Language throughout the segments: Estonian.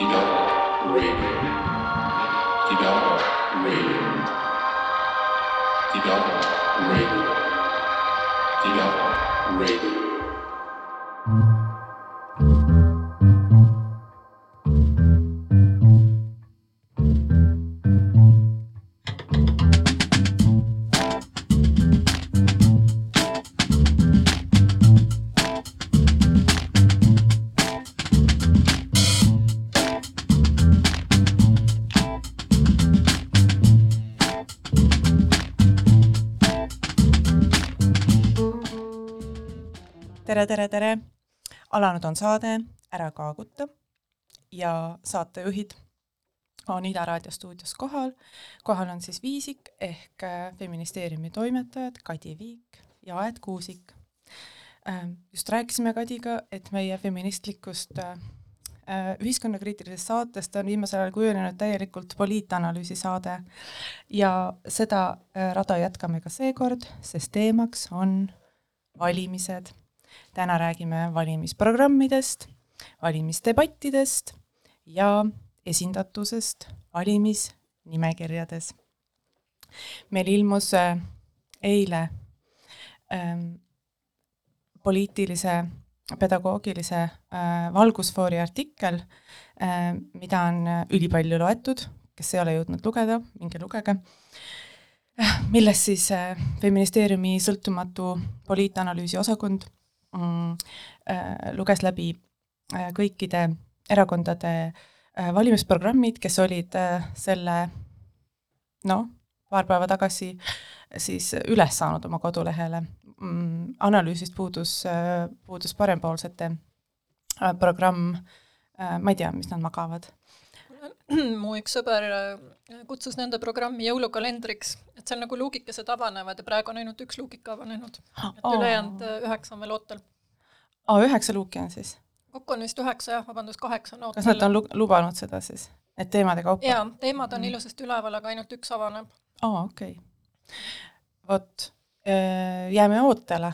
Radio. Tere, tere, tere! alanud on saade Ära kaaguta ja saatejuhid on Ida Raadio stuudios kohal. kohal on siis Viisik ehk äh, feministeeriumi toimetajad Kadi Viik ja Aet Kuusik. Ähm, just rääkisime Kadiga, et meie feministlikust äh, äh, ühiskonnakriitilisest saatest on viimasel ajal kujunenud täielikult poliitanalüüsi saade ja seda rada jätkame ka seekord, sest teemaks on valimised täna räägime valimisprogrammidest, valimisdebattidest ja esindatusest valimisnimekirjades. meil ilmus äh, eile ähm, poliitilise pedagoogilise äh, valgusfoori artikkel äh,, mida on äh, ülipalju loetud, kes ei ole jõudnud lugeda, minge lugege äh,, milles siis Feministeeriumi sõltumatu poliitanalüüsi osakond mm, äh, luges läbi äh, kõikide erakondade äh, valimisprogrammid, kes olid selle noh, paar päeva tagasi siis üles saanud oma kodulehele mm,. analüüsist puudus puudus parempoolsete programm ma ei tea, mis nad magavad mu üks sõber äh, kutsus nende programmi jõulukalendriks, et seal nagu luugikesed avanevad ja praegu on ainult üks luugike avanenud. et ülejäänud äh, üheksa on veel ootel. aa, üheksa luuki on siis? kokku on vist üheksa jah, vabandust, kaheksa on ootel. kas nad on lu-, lubanud seda siis, et teemade kaupa? jaa, teemad on mm. ilusasti üleval, aga ainult üks avaneb. aa, okei okay.. vot, äh, jääme ootele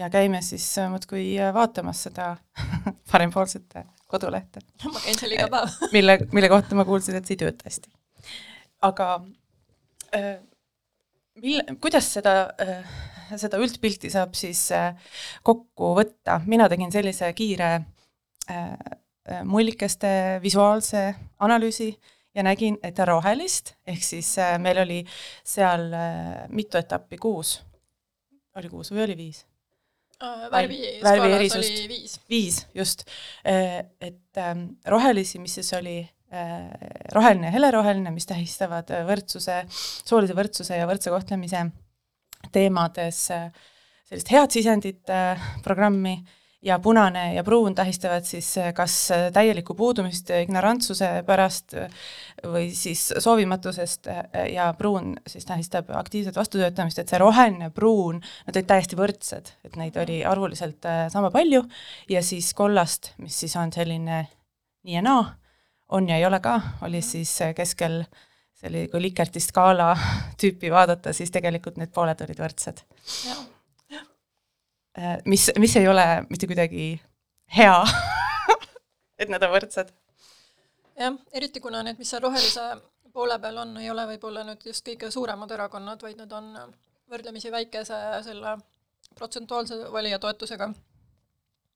ja käime siis muudkui vaatamas seda parempoolsete kodulehte. ma käin seal iga päev mille, mille kohta ma kuulsin, et see ei tööta hästi. aga äh, mille, kuidas seda äh, seda üldpilti saab siis äh, kokku võtta, mina tegin sellise kiire mullikeste visuaalse analüüsi ja nägin, et rohelist, ehk siis meil oli seal mitu etappi, kuus, oli kuus või oli viis? Äh, värvi skaalas oli viis. viis, just. Äh, et ähm, rohelisi, mis siis oli äh, roheline ja heleroheline, mis tähistavad võrdsuse, soolise võrdsuse ja võrdse kohtlemise teemades sellist head sisendit programmi ja punane ja pruun tähistavad siis eh, kas eh, täielikku puudumist ignorantsuse pärast eh, või siis soovimatusest ja pruun siis tähistab aktiivset vastutöötamist, et see roheline, pruun, nad olid täiesti võrdsed, et neid oli arvuliselt sama palju, ja siis kollast, mis siis on selline nii ja naa, on ja ei ole ka, oli siis keskel see oli, kui Likerti skaala tüüpi vaadata, siis tegelikult need pooled olid võrdsed. Äh, mis, mis ei ole mitte kuidagi hea et nad on võrdsed. jah, eriti kuna need, mis seal rohelise poole peal on, ei ole võib-olla nüüd just kõige suuremad erakonnad, vaid need on võrdlemisi väikese selle protsentuaalse valija toetusega.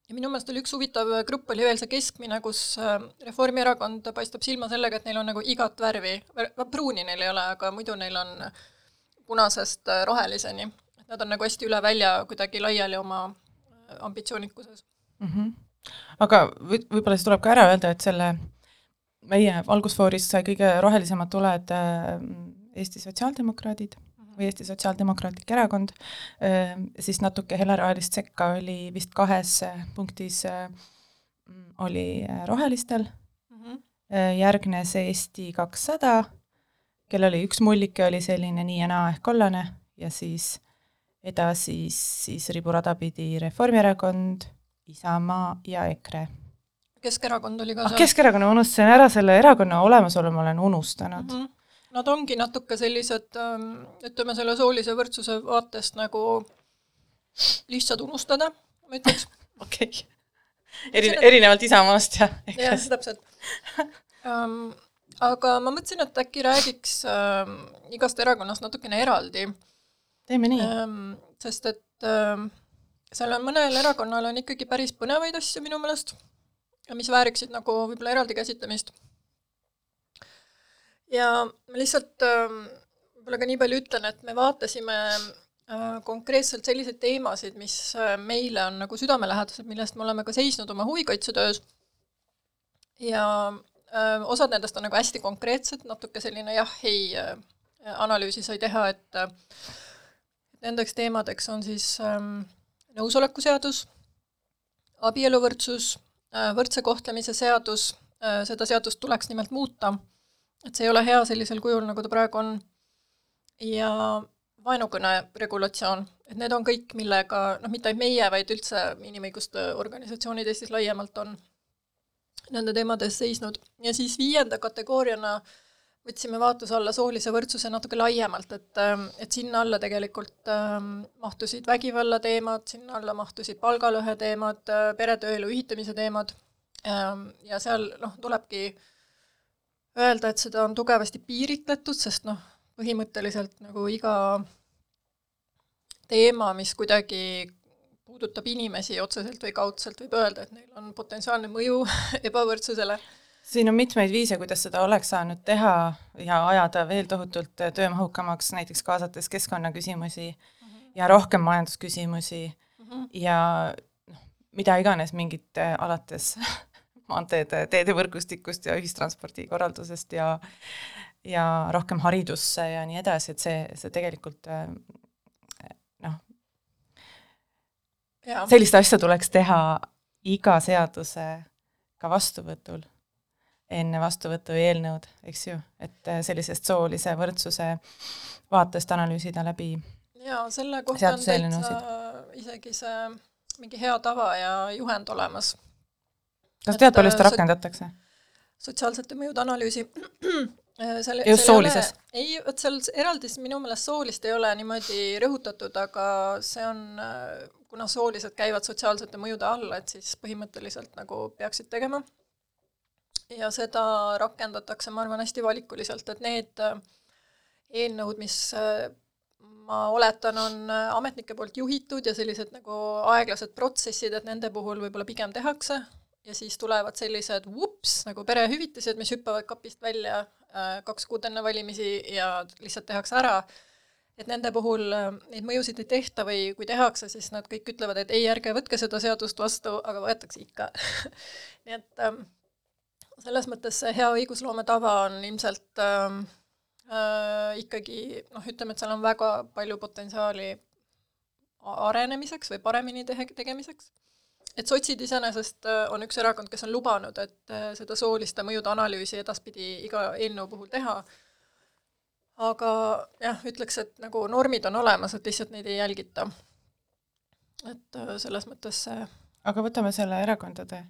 ja minu meelest oli üks huvitav grupp, oli veel see keskmine, kus äh, Reformierakond paistab silma sellega, et neil on nagu igat värvi, pruuni neil ei ole, aga muidu neil on punasest äh, roheliseni nad on nagu hästi üle välja kuidagi laiali oma äh, ambitsioonikuses mm. -hmm. aga või, võib-olla siis tuleb ka ära öelda, et selle meie valgusfooris sai kõige rohelisemad tuled äh, Eesti Sotsiaaldemokraadid -hmm. või Eesti Sotsiaaldemokraatlik Erakond, äh, siis natuke helerohelist sekka oli vist kahes punktis, oli rohelistel mm, -hmm. järgnes Eesti kakssada, kellel oli üks mullike, oli selline nii ja naa ehk kollane ja siis edasi siis riburada pidi Reformierakond, Isamaa ja EKRE. Keskerakond oli ka ah, seal. Keskerakonna unustasin ära, selle erakonna olemasolu ma olen unustanud mm. -hmm. Nad ongi natuke sellised, ähm, ütleme selle soolise võrdsuse vaatest nagu lihtsad unustada, ma ütleks. okei okay. Eri, erinevalt Isamaast ja EKRE-st. jah, täpselt. um, aga ma mõtlesin, et äkki räägiks um, igast erakonnast natukene eraldi teeme nii um,. sest et um, seal on mõnel erakonnal on ikkagi päris põnevaid asju minu meelest, mis vääriksid nagu võib-olla eraldi käsitlemist. ja ma lihtsalt um, võib-olla ka nii palju ütlen, et me vaatasime uh, konkreetselt selliseid teemasid, mis uh, meile on nagu südamelähedased, millest me oleme ka seisnud oma huvikaitsetöös ja uh, osad nendest on nagu hästi konkreetsed, natuke selline jah-ei analüüsi sai teha, et nendeks teemadeks on siis um, nõusolekuseadus, abieluvõrdsus, võrdse kohtlemise seadus, seda seadust tuleks nimelt muuta, et see ei ole hea sellisel kujul, nagu ta praegu on, ja vaenukõne regulatsioon, et need on kõik, millega noh, mitte ainult meie, vaid üldse inimõiguste organisatsioonid Eestis laiemalt on nende teemade eest seisnud. ja siis viienda kategooriana võtsime vaatluse alla soolise võrdsuse natuke laiemalt, et, et sinna alla tegelikult ähm, mahtusid vägivalla teemad, sinna alla mahtusid palgalõhe teemad, peretööelu ühitamise teemad ähm, ja seal noh, tulebki öelda, et seda on tugevasti piiritletud, sest noh, põhimõtteliselt nagu iga teema, mis kuidagi puudutab inimesi otseselt või kaudselt, võib öelda, et neil on potentsiaalne mõju ebavõrdsusele. Siin on mitmeid viise, kuidas seda oleks saanud teha ja ajada veel tohutult töömahukamaks, näiteks kaasates keskkonnaküsimusi mm -hmm. ja rohkem majandusküsimusi mm -hmm. ja noh, mida iganes mingit alates maanteede, teedevõrgustikust ja ühistranspordi korraldusest ja ja rohkem haridusse ja nii edasi, et see, see tegelikult äh, noh, sellist asja tuleks teha iga seaduse ka vastuvõtul, enne vastuvõtu eelnõud, eks ju, et äh, sellisest soolise võrdsuse vaatest analüüsida läbi jaa, selle kohta on täitsa isegi see mingi hea tava ja juhend olemas. kas tead, palju seda rakendatakse? sotsiaalsete mõjude analüüsi Äh, seal, just soolises? ei, vot seal eraldis minu meelest soolist ei ole niimoodi rõhutatud, aga see on, äh, kuna soolised käivad sotsiaalsete mõjude alla, et siis põhimõtteliselt nagu peaksid tegema. Ja seda rakendatakse, ma arvan, hästi valikuliselt, et need äh, eelnõud, mis ma oletan, on ametnike poolt juhitud ja sellised nagu aeglased protsessid, et nende puhul võib-olla pigem tehakse. Ja siis tulevad sellised vups, nagu perehüvitised, mis hüppavad kapist välja äh, kaks kuud enne valimisi ja lihtsalt tehakse ära, et nende puhul äh, neid mõjusid ei tehta või kui tehakse, siis nad kõik ütlevad, et ei, ärge võtke seda seadust vastu, aga võetakse ikka. Nii et ähm, selles mõttes see hea õigusloome tava on ilmselt ähm, äh, ikkagi noh, ütleme, et seal on väga palju potentsiaali arenemiseks või paremini tehe-, tegemiseks et sotsid iseenesest äh, on üks erakond, kes on lubanud, et äh, seda sooliste mõjude analüüsi edaspidi iga eelnõu puhul teha, aga jah, ütleks, et nagu normid on olemas, et lihtsalt neid ei jälgita. et äh, selles mõttes see aga võtame selle erakondade.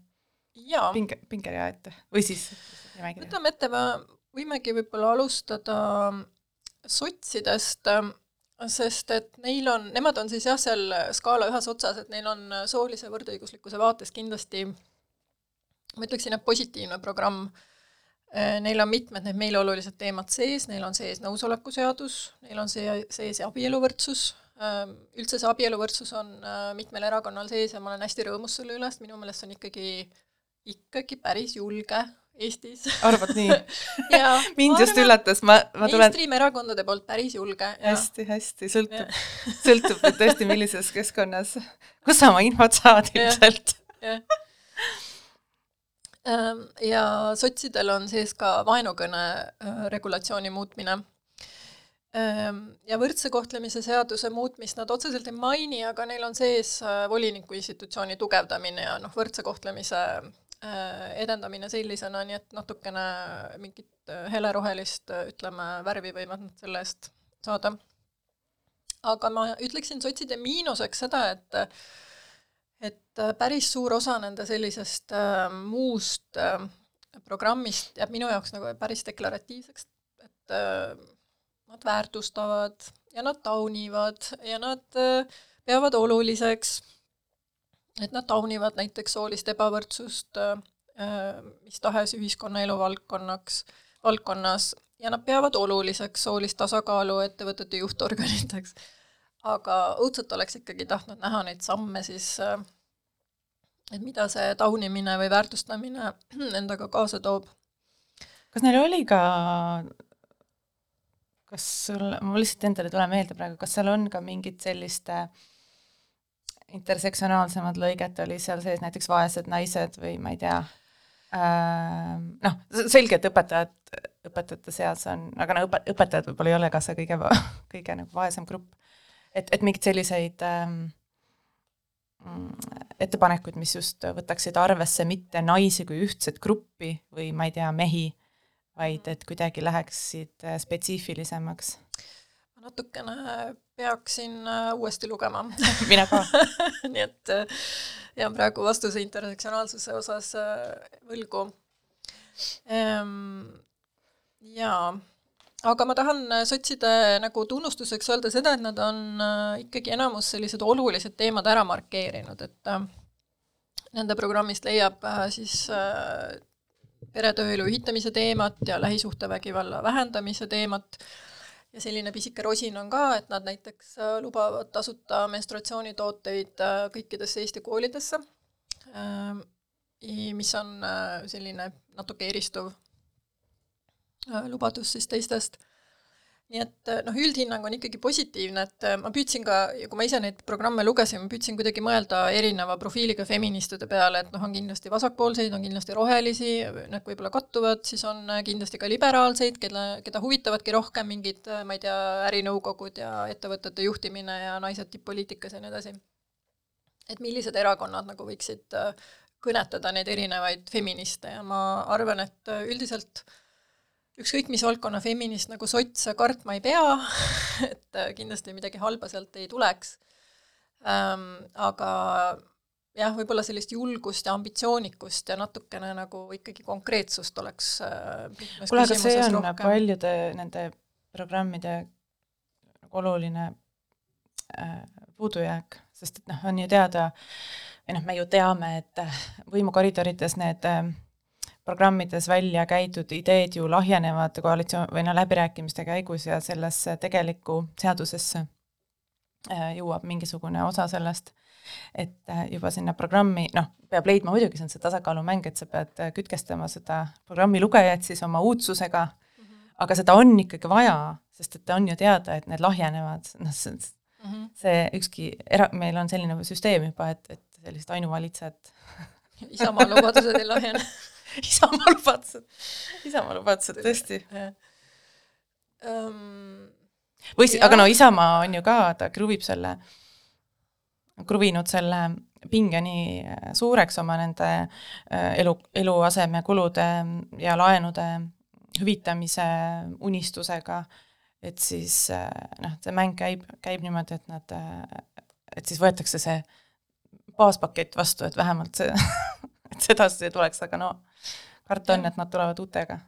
Pinge, pingerea ette või siis võtame ette, me võimegi võib-olla alustada sotsidest sest et neil on, nemad on siis jah, seal skaala ühes otsas, et neil on soolise võrdõiguslikkuse vaates kindlasti ma ütleksin, et positiivne programm. Neil on mitmed need meile olulised teemad sees, neil on sees nõusolekuseadus, neil on see sees abieluvõrdsus, üldse see abieluvõrdsus on mitmel erakonnal sees ja ma olen hästi rõõmus selle üle, sest minu meelest see on ikkagi, ikkagi päris julge Eestis. arvad nii mind just üllatas, ma, ma tulen mainstream erakondade poolt päris julge. hästi, hästi, sõltub, sõltub tõesti, millises keskkonnas, kus sa oma infot saad ilmselt. Ähm, ja sotsidel on sees ka vaenukõne äh, regulatsiooni muutmine. Ähm, ja võrdse kohtlemise seaduse muutmist nad otseselt ei maini, aga neil on sees äh, voliniku institutsiooni tugevdamine ja noh, võrdse kohtlemise edendamine sellisena, nii et natukene mingit äh, helerohelist, äh, ütleme, värvi võivad nad selle eest saada. aga ma ütleksin sotside miinuseks seda, et et päris suur osa nende sellisest äh, muust äh, programmist jääb minu jaoks nagu päris deklaratiivseks, et äh, nad väärtustavad ja nad taunivad ja nad äh, peavad oluliseks et nad taunivad näiteks soolist ebavõrdsust, mis tahes ühiskonnaelu valdkonnaks, valdkonnas ja nad peavad oluliseks soolist tasakaalu ettevõtete juhtorganiteks. aga õudselt oleks ikkagi tahtnud näha neid samme siis, et mida see taunimine või väärtustamine endaga kaasa toob. kas neil oli ka, kas sul, mul lihtsalt endale ei tule meelde praegu, kas seal on ka mingit sellist äh, intersektsionaalsemad lõiget oli seal sees, näiteks vaesed naised või ma ei tea äh,, noh, selge, et õpetajad, õpetajate seas on, aga no õpe-, õpetajad võib-olla ei ole ka see kõige, kõige nagu vaesem grupp. et, et mingeid selliseid ähm, ettepanekuid, mis just võtaksid arvesse mitte naisi kui ühtset gruppi või ma ei tea, mehi, vaid et kuidagi läheksid äh, spetsiifilisemaks natukene peaksin äh, uuesti lugema. Mina ka. Nii et äh, jään praegu vastuse intersektsionaalsuse osas äh, võlgu. Ehm, jaa, aga ma tahan sotside nagu tunnustuseks öelda seda, et nad on ikkagi enamus sellised olulised teemad ära markeerinud, et nende programmist leiab siis peretööelu ühitamise teemat ja lähisuhtevägivalla vähendamise teemat ja selline pisike rosin on ka, et nad näiteks äh, lubavad tasuta menstruatsioonitooteid äh, kõikidesse Eesti koolidesse, ähm, mis on äh, selline natuke eristuv lubadus siis teistest nii et eh, noh, üldhinnang on ikkagi positiivne, et eh, ma püüdsin ka, kui ma ise neid programme lugesin, ma püüdsin kuidagi mõelda erineva profiiliga feministide peale, et noh, on kindlasti vasakpoolseid, on kindlasti rohelisi, need võib-olla kattuvad, siis on eh, kindlasti ka liberaalseid, kelle, keda huvitavadki rohkem mingid, ma ei tea, ärinõukogud ja ettevõtete juhtimine ja naised tipp-poliitikas ja nii edasi. et millised erakonnad nagu võiksid kõnetada neid erinevaid feministe ja ma arvan, et üldiselt äh, ükskõik mis valdkonna feminist nagu sots kartma ei pea et äh, kindlasti midagi halba sealt ei tuleks ähm,. aga jah, võib-olla sellist julgust ja ambitsioonikust ja natukene nagu ikkagi konkreetsust oleks äh, kuule, aga see on rohkem. paljude nende programmide nagu oluline äh, puudujääk, sest et noh, on ju teada, või noh, me ju teame, et äh, võimukoridorides need äh, programmides välja käidud ideed ju lahjenevad koalitsioon või no läbirääkimiste käigus ja sellesse tegelikku seadusesse äh, jõuab mingisugune osa sellest, et äh, juba sinna programmi, noh, peab leidma, muidugi see on see tasakaalumäng, et sa pead äh, kütkestama seda programmi lugejat siis oma uudsusega mm, -hmm. aga seda on ikkagi vaja, sest et on ju teada, et need lahjenevad, noh, see, mm -hmm. see ükski era-, meil on selline süsteem juba, et, et sellised ainuvalitsejad Isamaa lubadused ei lahjene Isamaa lubadused, Isamaa lubadused, tõesti. Um, või siis, aga no Isamaa on ju ka, ta kruvib selle, kruvinud selle pinge nii suureks oma nende äh, elu, eluasemekulude ja laenude hüvitamise unistusega, et siis äh, noh, see mäng käib, käib niimoodi, et nad, et siis võetakse see baaspakett vastu, et vähemalt see et sedasi tuleks, aga no karta on, et nad tulevad uutega.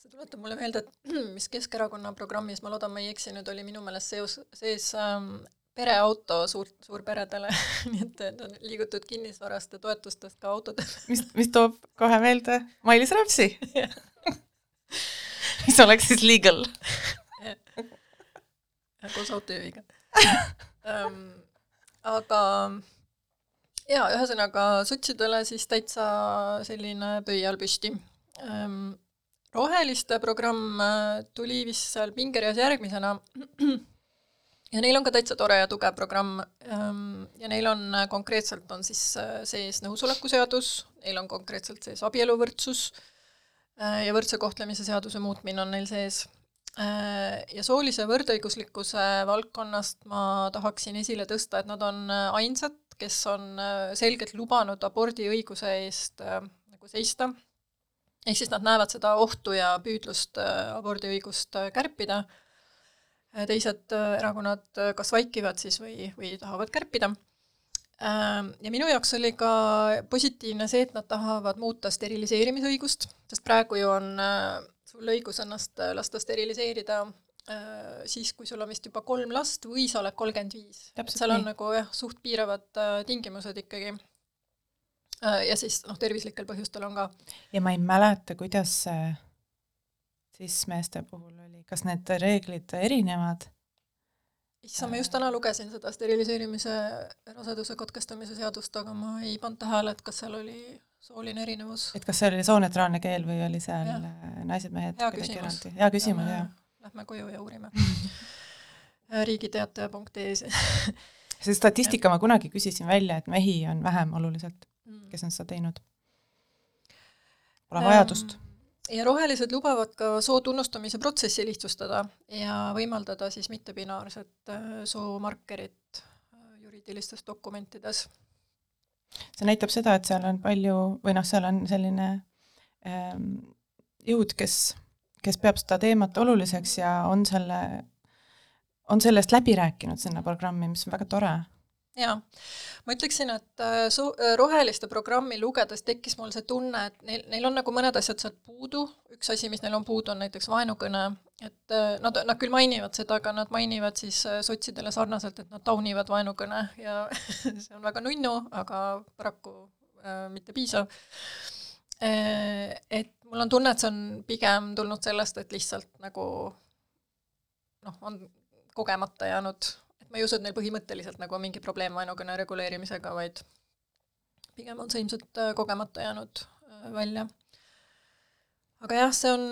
see tuletab mulle meelde, et mis Keskerakonna programmis, ma loodan, ma ei eksi, nüüd oli minu meelest seos, sees ähm, pereauto suur, suurperedele. Nii et, on liigutud kinnisvarast ja toetustest ka autode mis, mis toob kohe meelde Mailis Repsi mis oleks siis legal? Koos autojuhiga. Um, aga jaa, ühesõnaga sotsidele siis täitsa selline pöial püsti. Ehm, roheliste programm äh, tuli vist seal pingereas järgmisena. Ja neil on ka täitsa tore ja tugev programm. Ehm, ja neil on äh, konkreetselt, on siis äh, sees nõusolekuseadus, neil on konkreetselt sees abieluvõrdsus ja võrdse kohtlemise seaduse muutmine on neil sees. Ja soolise võrdõiguslikkuse valdkonnast ma tahaksin esile tõsta, et nad on ainsad kes on äh, selgelt lubanud abordiõiguse eest äh, nagu seista, ehk siis nad näevad seda ohtu ja püüdlust äh, abordiõigust kärpida, teised erakonnad kas vaikivad siis või, või tahavad kärpida. Ja minu jaoks oli ka positiivne see, et nad tahavad muuta steriliseerimisõigust, sest praegu ju on sul õigus ennast lasta steriliseerida siis, kui sul on vist juba kolm last või sa oled kolmkümmend viis. seal on nagu jah, suht piiravad äh, tingimused ikkagi. Äh, ja siis noh, tervislikel põhjustel on ka. ja ma ei mäleta, kuidas see siis meeste puhul oli, kas need reeglid erinevad? issand, ma just täna lugesin seda steriliseerimise, raseduse katkestamise seadust, aga ma ei pannud tähele, et kas seal oli sooline erinevus. et kas see oli sooneutraalne keel või oli seal Jah. naised-mehed Hea küsimus. hea küsimus, jah. Lähme koju ja uurime riigiteataja.ee-s see statistika ma kunagi küsisin välja, et mehi on vähem oluliselt, kes on seda teinud. Pole vajadust. Ähm, ja rohelised lubavad ka soo tunnustamise protsessi lihtsustada ja võimaldada siis mittebinaarset äh, soomarkerit äh, juriidilistes dokumentides. see näitab seda, et seal on palju või noh, seal on selline ähm, jõud, kes, kes peab seda teemat oluliseks ja on selle, on sellest läbi rääkinud sinna programmi, mis on väga tore. jaa, ma ütleksin, et äh, su-, äh, roheliste programmi lugedes tekkis mul see tunne, et neil, neil on nagu mõned asjad sealt puudu, üks asi, mis neil on puudu, on näiteks vaenukõne, et äh, nad, nad küll mainivad seda, aga nad mainivad siis sotsidele sarnaselt, et nad taunivad vaenukõne ja see on väga nunnu, aga paraku äh, mitte piisav et mul on tunne, et see on pigem tulnud sellest, et lihtsalt nagu noh, on kogemata jäänud, et ma ei usu, et neil põhimõtteliselt nagu on mingi probleem vaenukõne reguleerimisega, vaid pigem on see ilmselt äh, kogemata jäänud äh, välja. aga jah, see on,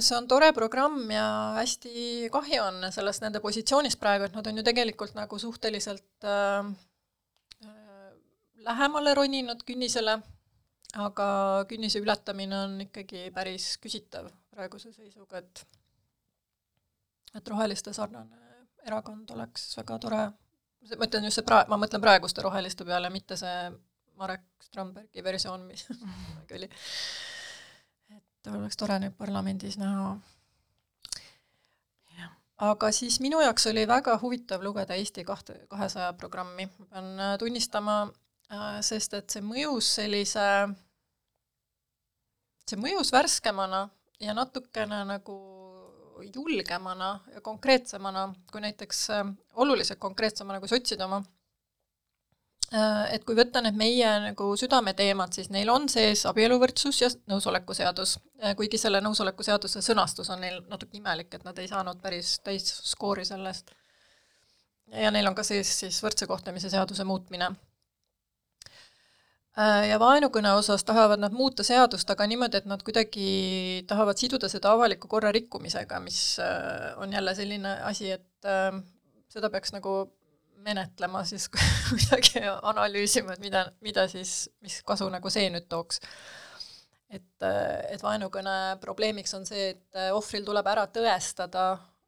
see on tore programm ja hästi kahju on sellest nende positsioonist praegu, et nad on ju tegelikult nagu suhteliselt äh, äh, lähemale roninud künnisele, aga künnise ületamine on ikkagi päris küsitav praeguse seisuga, et et roheliste sarnane erakond oleks väga tore, ma ütlen just see pra-, ma mõtlen praeguste roheliste peale, mitte see Marek Strandbergi versioon, mis kunagi oli. et oleks tore neid parlamendis näha. aga siis minu jaoks oli väga huvitav lugeda Eesti kahte, kahesaja programmi, ma pean äh, tunnistama, äh, sest et see mõjus sellise, see mõjus värskemana ja natukene nagu julgemana ja konkreetsemana kui näiteks äh,, oluliselt konkreetsemana kui sotside oma äh,. Et kui võtta need meie nagu südameteemad, siis neil on sees abieluvõrdsus ja nõusolekuseadus äh,, kuigi selle nõusolekuseaduse sõnastus on neil natuke imelik, et nad ei saanud päris täisskoori sellest. ja neil on ka sees siis võrdse kohtlemise seaduse muutmine ja vaenukõne osas tahavad nad muuta seadust, aga niimoodi, et nad kuidagi tahavad siduda seda avaliku korra rikkumisega, mis äh, on jälle selline asi, et äh, seda peaks nagu menetlema siis kuidagi analüüsima, et mida, mida siis, mis kasu nagu see nüüd tooks. et, et vaenukõne probleemiks on see, et ohvril tuleb ära tõestada Äh,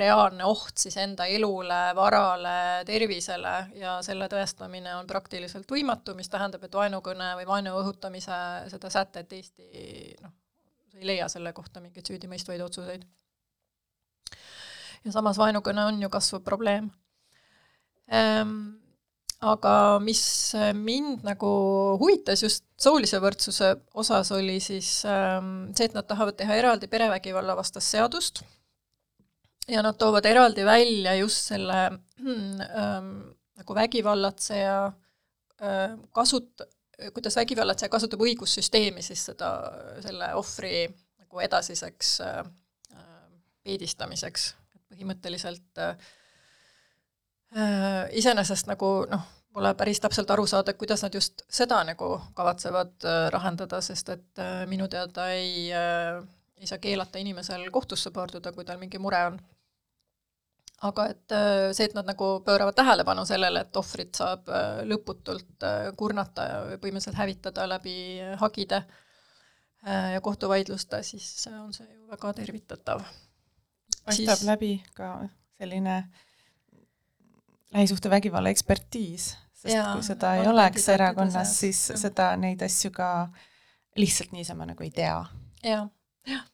reaalne oht siis enda elule, varale, tervisele ja selle tõestamine on praktiliselt võimatu, mis tähendab, et vaenukõne või vaenu õhutamise seda sätet Eesti noh, ei leia selle kohta mingeid süüdimõistvaid otsuseid. ja samas vaenukõne on ju kasvav probleem ehm, aga mis mind nagu huvitas just soolise võrdsuse osas, oli siis ähm, see, et nad tahavad teha eraldi perevägivalla vastast seadust ja nad toovad eraldi välja just selle ähm, nagu vägivallatseja äh, kasut-, kuidas vägivallatseja kasutab õigussüsteemi siis seda, selle ohvri nagu edasiseks äh, peedistamiseks, et põhimõtteliselt äh, äh, iseenesest nagu noh, pole päris täpselt aru saada, kuidas nad just seda nagu kavatsevad äh, lahendada, sest et äh, minu teada ei äh, ei saa keelata inimesel kohtusse pöörduda, kui tal mingi mure on. Aga et äh, see, et nad nagu pööravad tähelepanu sellele, et ohvrit saab äh, lõputult äh, kurnata ja põhimõtteliselt hävitada läbi hagide ja kohtuvaidluste, siis on see ju väga tervitatav. paistab siis... läbi ka selline lähisuhtevägivalla ekspertiis, sest ja, kui seda ei oleks erakonnas, siis ja. seda, neid asju ka lihtsalt niisama nagu ei tea. jah jah.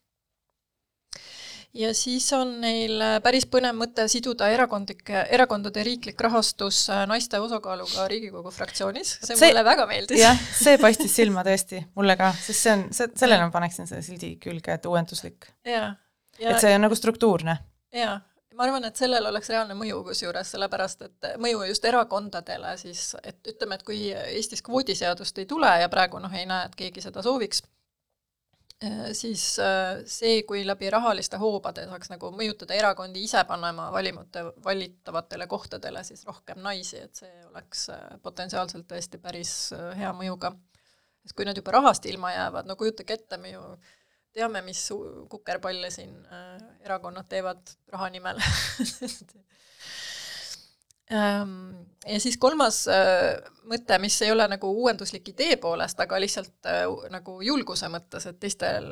Ja siis on neil äh, päris põnev mõte siduda erakondlike, erakondade riiklik rahastus äh, naiste osakaaluga Riigikogu fraktsioonis, see, mulle väga meeldis. jah, see paistis silma tõesti, mulle ka, sest see on, see, sellele ma paneksin selle sildi külge, et uuenduslik. et see on nagu struktuurne. jaa, ma arvan, et sellel oleks reaalne mõju kusjuures, sellepärast et mõju just erakondadele siis, et ütleme, et kui Eestis kvoodiseadust ei tule ja praegu noh, ei näe, et keegi seda sooviks, siis eh, see, kui läbi rahaliste hoobade saaks nagu mõjutada erakondi ise panema valimute, valitavatele kohtadele siis rohkem naisi, et see oleks eh, potentsiaalselt tõesti päris hea mõjuga. sest kui nad juba rahast ilma jäävad, no kujutage ette, me ju teame, mis kukerpalle siin äh, erakonnad teevad raha nimel ja siis kolmas äh, mõte, mis ei ole nagu uuenduslik idee poolest, aga lihtsalt äh, nagu julguse mõttes, et teistel,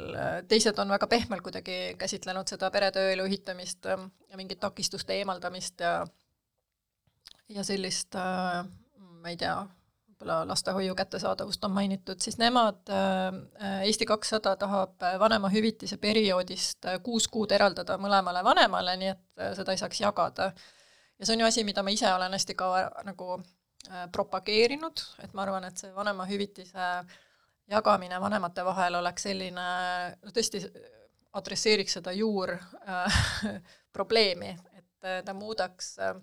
teised on väga pehmelt kuidagi käsitlenud seda peretööelu ühitamist ja mingit takistuste eemaldamist ja ja sellist, ma ei tea, võib-olla lastehoiu kättesaadavust on mainitud, siis nemad, äh, Eesti kakssada tahab vanemahüvitise perioodist äh, kuus kuud eraldada mõlemale vanemale, nii et äh, seda ei saaks jagada. Ja see on ju asi, mida ma ise olen hästi kaua nagu propageerinud, et ma arvan, et see vanemahüvitise jagamine vanemate vahel oleks selline, no tõesti adresseeriks seda juur äh, probleemi, et ta muudaks äh,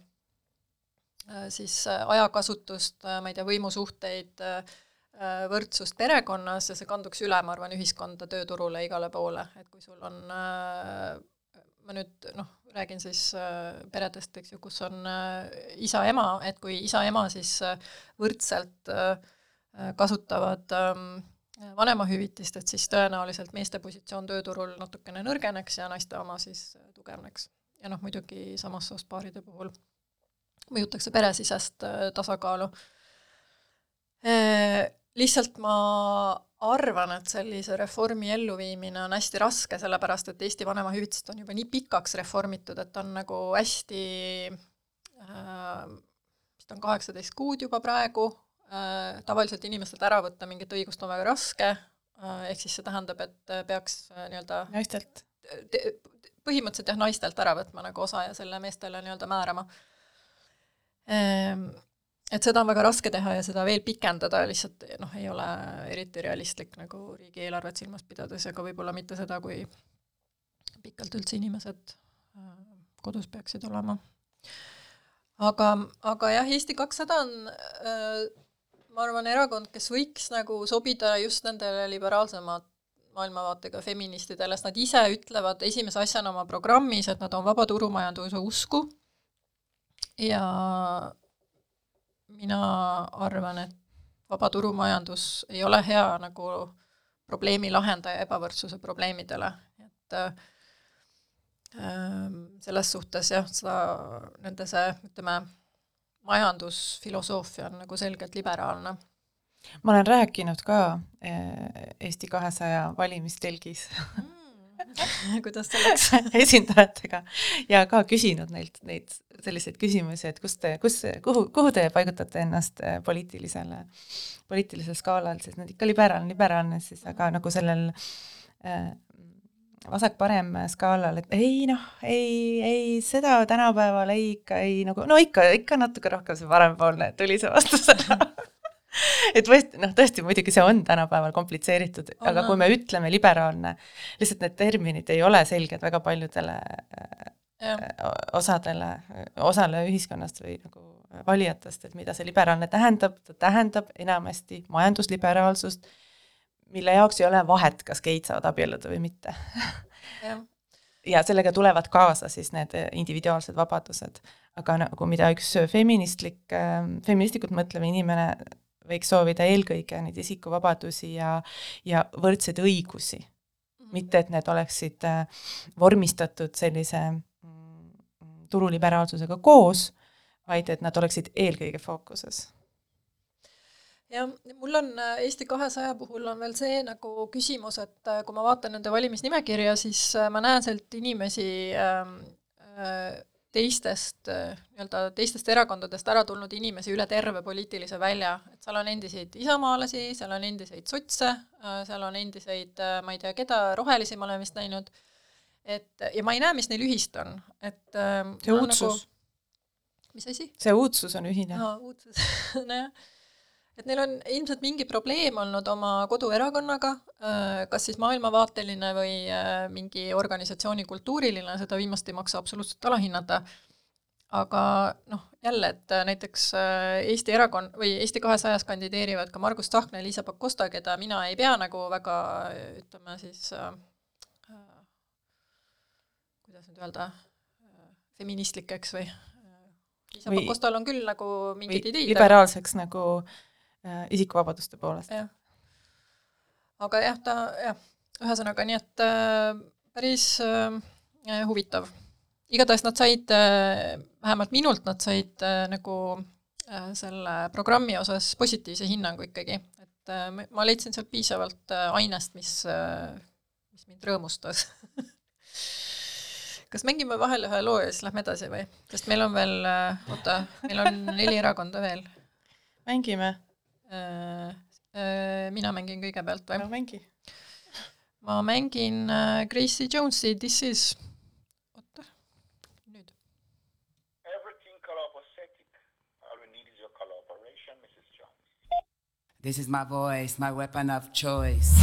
Äh, siis äh, ajakasutust, äh, ma ei tea, võimusuhteid, võrdsust perekonnas ja see kanduks üle, ma arvan, ühiskonda, tööturule, igale poole, et kui sul on ma nüüd noh, räägin siis peredest, eks ju, kus on isa-ema, et kui isa-ema siis võrdselt kasutavad ähm, vanemahüvitist, et siis tõenäoliselt meeste positsioon tööturul natukene nõrgeneks ja naiste oma siis tugevneks. ja noh, muidugi samast soost paaride puhul mõjutaks see peresisest äh, tasakaalu. Äh, lihtsalt ma arvan, et sellise reformi elluviimine on hästi raske, sellepärast et Eesti vanemahüvitist on juba nii pikaks reformitud, et on nagu hästi äh, vist on kaheksateist kuud juba praegu, tavaliselt inimestelt ära võtta mingit õigust on väga raske, ehk siis see tähendab, et peaks nii-öelda naistelt? põhimõtteliselt jah, naistelt ära võtma nagu osa ja selle meestele nii-öelda määrama Ehm, et seda on väga raske teha ja seda veel pikendada lihtsalt noh, ei ole eriti realistlik nagu riigieelarvet silmas pidades ja ka võib-olla mitte seda, kui pikalt üldse inimesed äh, kodus peaksid olema. aga, aga jah, Eesti kakssada on äh, ma arvan, erakond, kes võiks nagu sobida just nendele liberaalsemat maailmavaatega feministidele, sest nad ise ütlevad esimese asjana oma programmis, et nad on vaba turumajanduse usku ja mina arvan, et vaba turumajandus ei ole hea nagu probleemi lahendaja ebavõrdsuse probleemidele, et äh, selles suhtes jah, seda, nende see, ütleme, majandusfilosoofia on nagu selgelt liberaalne. Ma olen rääkinud ka äh, Eesti kahesaja valimistelgis. Mm kuidas see läks esindajatega ja ka küsinud neilt neid selliseid küsimusi, et kus te, kus, kuhu, kuhu te paigutate ennast äh, poliitilisele, poliitilisel skaalal, siis? Nad ikka liberaalne, liberaalne siis, aga nagu sellel äh, vasak-parem skaalal, et ei noh, ei, ei seda tänapäeval ei ikka ei nagu, no ikka, ikka natuke rohkem see parempoolne tuli see vastus ära et võist-, noh, tõesti, muidugi see on tänapäeval komplitseeritud, aga kui me ütleme liberaalne, lihtsalt need terminid ei ole selged väga paljudele ja. osadele, osale ühiskonnast või nagu valijatest, et mida see liberaalne tähendab, ta tähendab enamasti majandusliberaalsust, mille jaoks ei ole vahet, kas geid saavad abielluda või mitte ja. ja sellega tulevad kaasa siis need individuaalsed vabadused. aga nagu mida üks feministlik, feministlikult mõtlev inimene võiks soovida eelkõige neid isikuvabadusi ja, ja võrdseid õigusi mm. -hmm. mitte, et need oleksid äh, vormistatud sellise mm, turuliberaalsusega koos, vaid et nad oleksid eelkõige fookuses jah, mul on äh, Eesti kahesaja puhul on veel see nagu küsimus, et äh, kui ma vaatan nende valimisnimekirja, siis ma näen sealt inimesi äh, äh, teistest nii-öelda teistest erakondadest ära tulnud inimesi üle terve poliitilise välja, et seal on endiseid isamaalasi, seal on endiseid sotse, seal on endiseid, ma ei tea, keda, rohelisi ma olen vist näinud, et ja ma ei näe, mis neil ühist on, et see uudsus nagu,. mis asi? see uudsus on ühine. aa, uudsus nojah et neil on ilmselt mingi probleem olnud oma koduerakonnaga, kas siis maailmavaateline või mingi organisatsiooni kultuuriline, seda viimast ei maksa absoluutselt alahinnata, aga noh, jälle, et näiteks Eesti erakond või Eesti kahesajas kandideerivad ka Margus Tsahkna ja Liisa Pakosta, keda mina ei pea nagu väga ütleme siis äh, kuidas nüüd öelda, feministlikeks või Liisa Pakostal on küll nagu mingid ideid. liberaalseks nagu äh, isikuvabaduste poolest. aga jah, ta jah, ühesõnaga nii, et äh, päris äh, huvitav. igatahes nad said äh,, vähemalt minult nad said äh, nagu äh, selle programmi osas positiivse hinnangu ikkagi, et äh, ma leidsin sealt piisavalt äh, ainest, mis äh,, mis mind rõõmustas kas mängime vahele ühe loo ja siis lähme edasi või? sest meil on veel, äh, oota, meil on neli erakonda veel. mängime äh,. Äh, Äh, äh, mina mängin kõigepealt või? no mängi. ma mängin äh, Gracie Jonesi This is, oota, nüüd. Everything collaborative, all we need is your collaboration, This is my voice, my weapon of choice.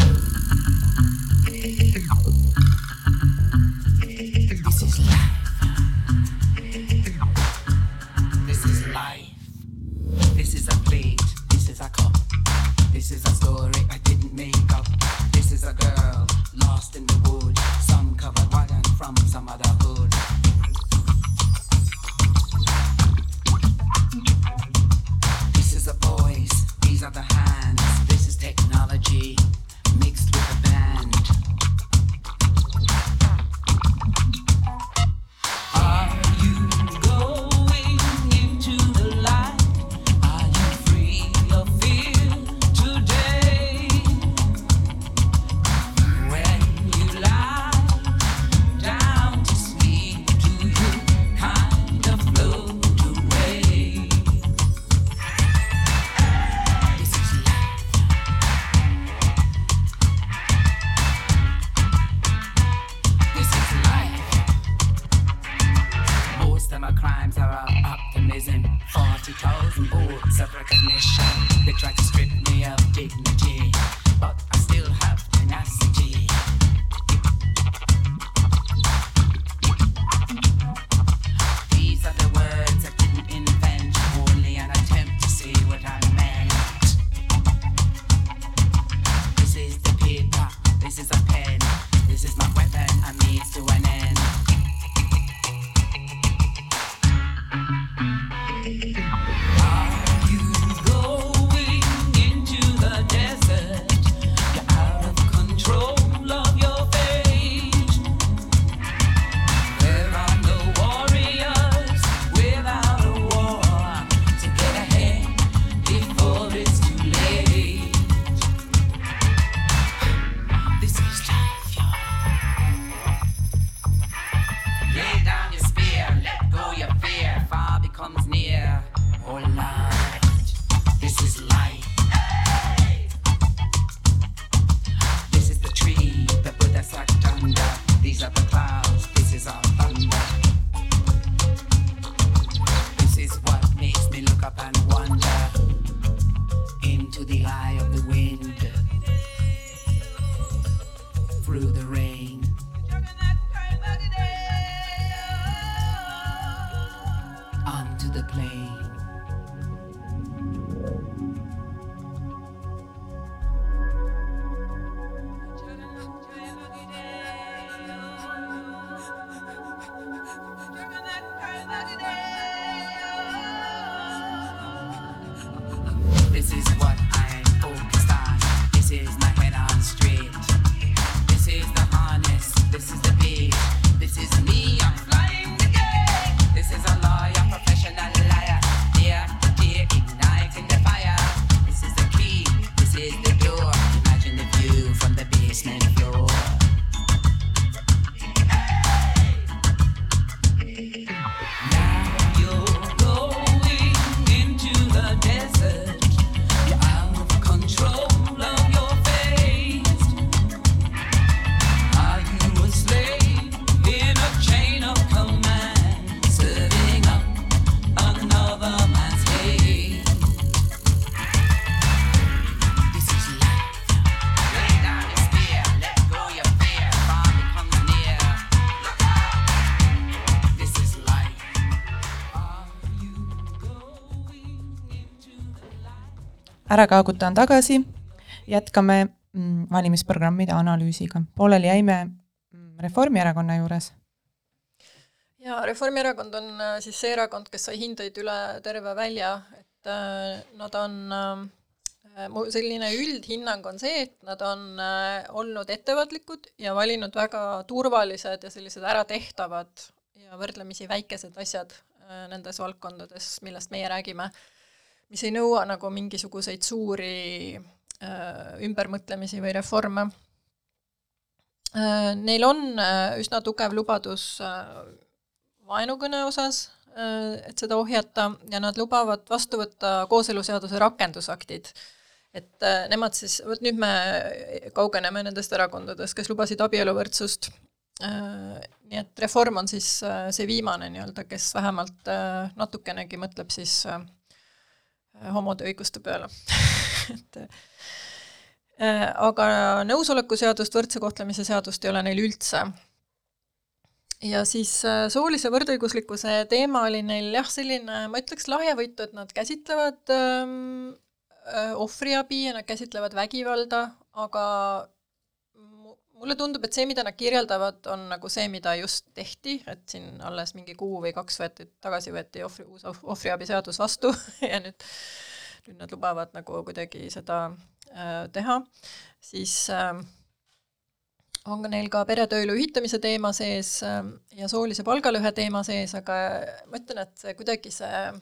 Ära kaagutan tagasi, jätkame mm, valimisprogrammide analüüsiga. pooleli jäime mm, Reformierakonna juures. ja Reformierakond on äh, siis see erakond, kes sai hindeid üle terve välja, et äh, nad on äh, mu selline üldhinnang on see, et nad on olnud ettevaatlikud ja valinud väga turvalised ja sellised äratehtavad ja võrdlemisi väikesed asjad nendes valdkondades, millest meie räägime, mis ei nõua nagu mingisuguseid suuri äh, ümbermõtlemisi või reforme äh,. Neil on äh, üsna tugev lubadus äh, vaenukõne osas äh,, et seda ohjata ja nad lubavad vastu võtta kooseluseaduse rakendusaktid et äh, nemad siis, vot nüüd me kaugeneme nendest erakondadest, kes lubasid abieluvõrdsust äh,, nii et Reform on siis äh, see viimane nii-öelda, kes vähemalt äh, natukenegi mõtleb siis homode õiguste peale et äh, aga nõusolekuseadust, võrdse kohtlemise seadust ei ole neil üldse. ja siis äh, soolise võrdõiguslikkuse teema oli neil jah, selline, ma ütleks lahjavõitu, et nad käsitlevad ähm, äh, ohvriabi ja nad käsitlevad vägivalda, aga mulle tundub, et see, mida nad kirjeldavad, on nagu see, mida just tehti, et siin alles mingi kuu või kaks võeti, tagasi võeti ohvri, uus ohv- ohvriabiseadus vastu ja nüüd, nüüd nad lubavad nagu kuidagi seda äh, teha, siis äh, on ka neil ka peretööle ühitamise teema sees äh, ja soolise palgalõhe teema sees, aga ma ütlen, et see kuidagi see äh,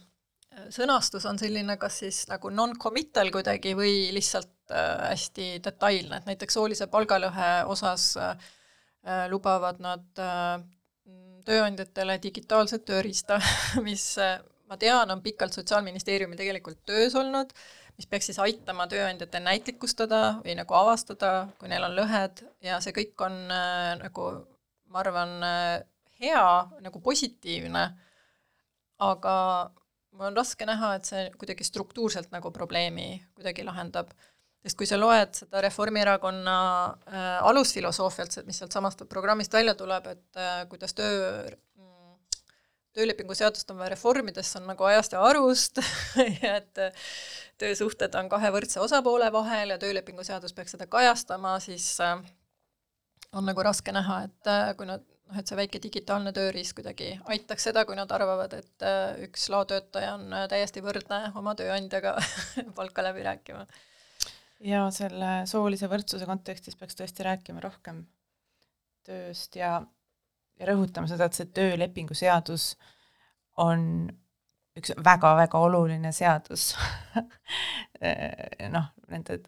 sõnastus on selline kas siis nagu non-committal kuidagi või lihtsalt äh, hästi detailne, et näiteks soolise palgalõhe osas äh, lubavad nad äh, tööandjatele digitaalset tööriista, mis ma tean, on pikalt Sotsiaalministeeriumil tegelikult töös olnud, mis peaks siis aitama tööandjatel näitlikustada või nagu avastada, kui neil on lõhed ja see kõik on nagu ma arvan hea, nagu positiivne, aga mul on raske näha, et see kuidagi struktuurselt nagu probleemi kuidagi lahendab. sest kui sa loed seda Reformierakonna äh, alusfilosoofialt, mis sealtsamast programmist välja tuleb, et äh, kuidas töö mm, töölepingu seadust on vaja reformida, siis on nagu ajast ja arust ja et äh, töösuhted on kahe võrdse osapoole vahel ja töölepingu seadus peaks seda kajastama, siis äh, on nagu raske näha, et äh, kui nad noh, et see väike digitaalne tööriist kuidagi aitaks seda, kui nad arvavad, et äh, üks laotöötaja on äh, täiesti võrdne oma tööandjaga palka läbi rääkima. ja selle soolise võrdsuse kontekstis peaks tõesti rääkima rohkem tööst ja, ja rõhutama seda, et see töölepingu seadus on üks väga-väga oluline seadus. Noh, nende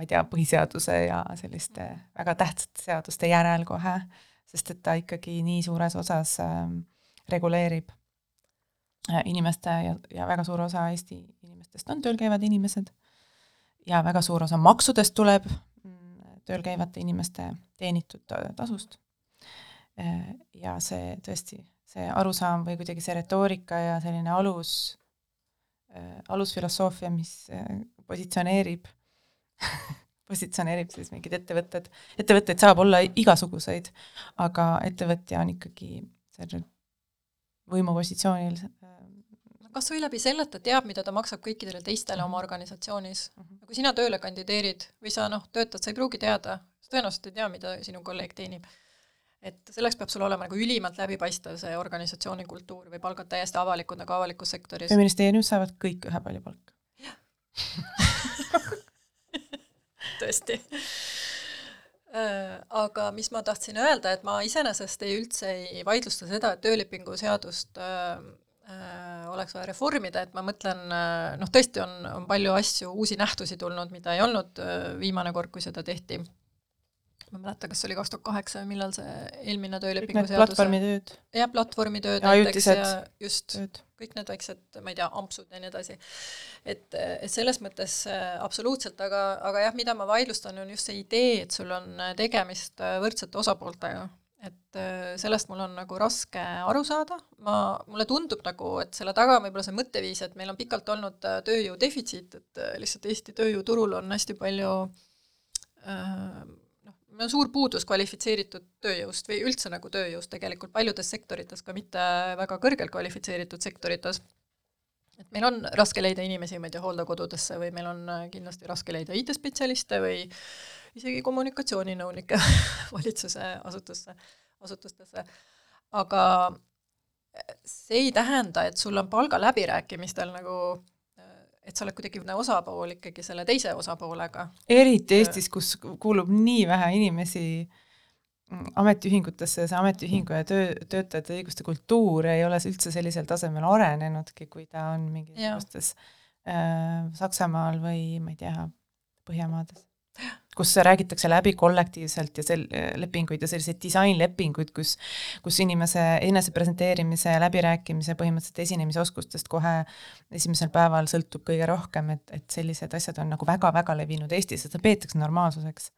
ma ei tea, põhiseaduse ja selliste väga tähtsate seaduste järel kohe, sest et ta ikkagi nii suures osas äh, reguleerib äh, inimeste ja, ja väga suur osa Eesti inimestest on tööl käivad inimesed ja väga suur osa maksudest tuleb mm, tööl käivate inimeste teenitud ta- tasust. Äh, ja see tõesti, see arusaam või kuidagi see retoorika ja selline alus, alusfilosoofia, mis äh, positsioneerib positsioneerib siis mingid ettevõtted, ettevõtteid saab olla igasuguseid, aga ettevõtja on ikkagi sellel võimupositsioonil äh, kas või läbi selle, et ta teab, mida ta maksab kõikidele teistele oma organisatsioonis mm. -hmm. kui sina tööle kandideerid või sa noh, töötad, sa ei pruugi teada, sa tõenäoliselt ei tea, mida sinu kolleeg teenib. et selleks peab sul olema nagu ülimalt läbipaistev see organisatsiooni kultuur või palgad täiesti avalikud nagu avalikus sektoris. feministeeriumis saavad kõik ühepalju palka. tõesti. Äh, aga mis ma tahtsin öelda, et ma iseenesest ei üldse ei vaidlusta seda, et töölepingu seadust äh, äh, oleks vaja reformida, et ma mõtlen noh, tõesti on, on palju asju, uusi nähtusi tulnud, mida ei olnud viimane kord, kui seda tehti. Ma ei mäleta, kas see oli kaks tuhat kaheksa või millal see eelmine töölepingu seadus platvormitööd, jah, platvormitööd Ja näiteks ja just, kõik need väiksed, ma ei tea, ampsud ja nii edasi. et, et selles mõttes äh, absoluutselt, aga, aga jah, mida ma vaidlustan, on just see idee, et sul on tegemist äh, võrdsete osapooltega. et äh, sellest mul on nagu raske aru saada, ma, mulle tundub nagu, et selle taga on võib-olla see mõtteviis, et meil on pikalt olnud tööjõu defitsiit, et lihtsalt Eesti tööjõuturul on hästi palju äh, meil on suur puudus kvalifitseeritud tööjõust või üldse nagu tööjõust tegelikult paljudes sektorites, ka mitte väga kõrgelt kvalifitseeritud sektorites. et meil on raske leida inimesi, ma ei tea, hooldekodudesse või meil on äh, kindlasti raske leida IT-spetsialiste või isegi kommunikatsiooninõunikke valitsuse asutusse, asutustesse. aga see ei tähenda, et sul on palgaläbirääkimistel nagu et sa oled kuidagi nagu osapool ikkagi selle teise osapoolega. eriti Eestis, kus kuulub nii vähe inimesi mm, ametiühingutesse, see ametiühingu ja töö, töötajate õiguste kultuur ei ole üldse sellisel tasemel arenenudki, kui ta on mingisugustes äh, Saksamaal või ma ei tea, Põhjamaades kus räägitakse läbi kollektiivselt ja sel-, lepinguid ja selliseid disainlepinguid, kus kus inimese enese presenteerimise ja läbirääkimise põhimõtteliselt esinemisoskustest kohe esimesel päeval sõltub kõige rohkem, et, et sellised asjad on nagu väga-väga levinud Eestis, seda peetakse normaalsuseks.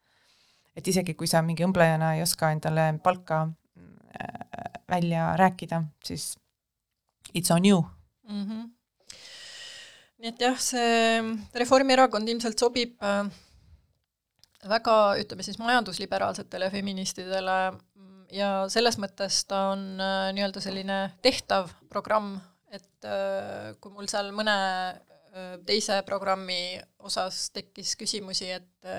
et isegi, kui sa mingi õmblejana ei oska endale palka äh, välja rääkida, siis it's on you mm. -hmm. nii et jah, see Reformierakond ilmselt sobib äh, väga, ütleme siis majandusliberaalsetele feministidele ja selles mõttes ta on äh, nii-öelda selline tehtav programm, et äh, kui mul seal mõne äh, teise programmi osas tekkis küsimusi, et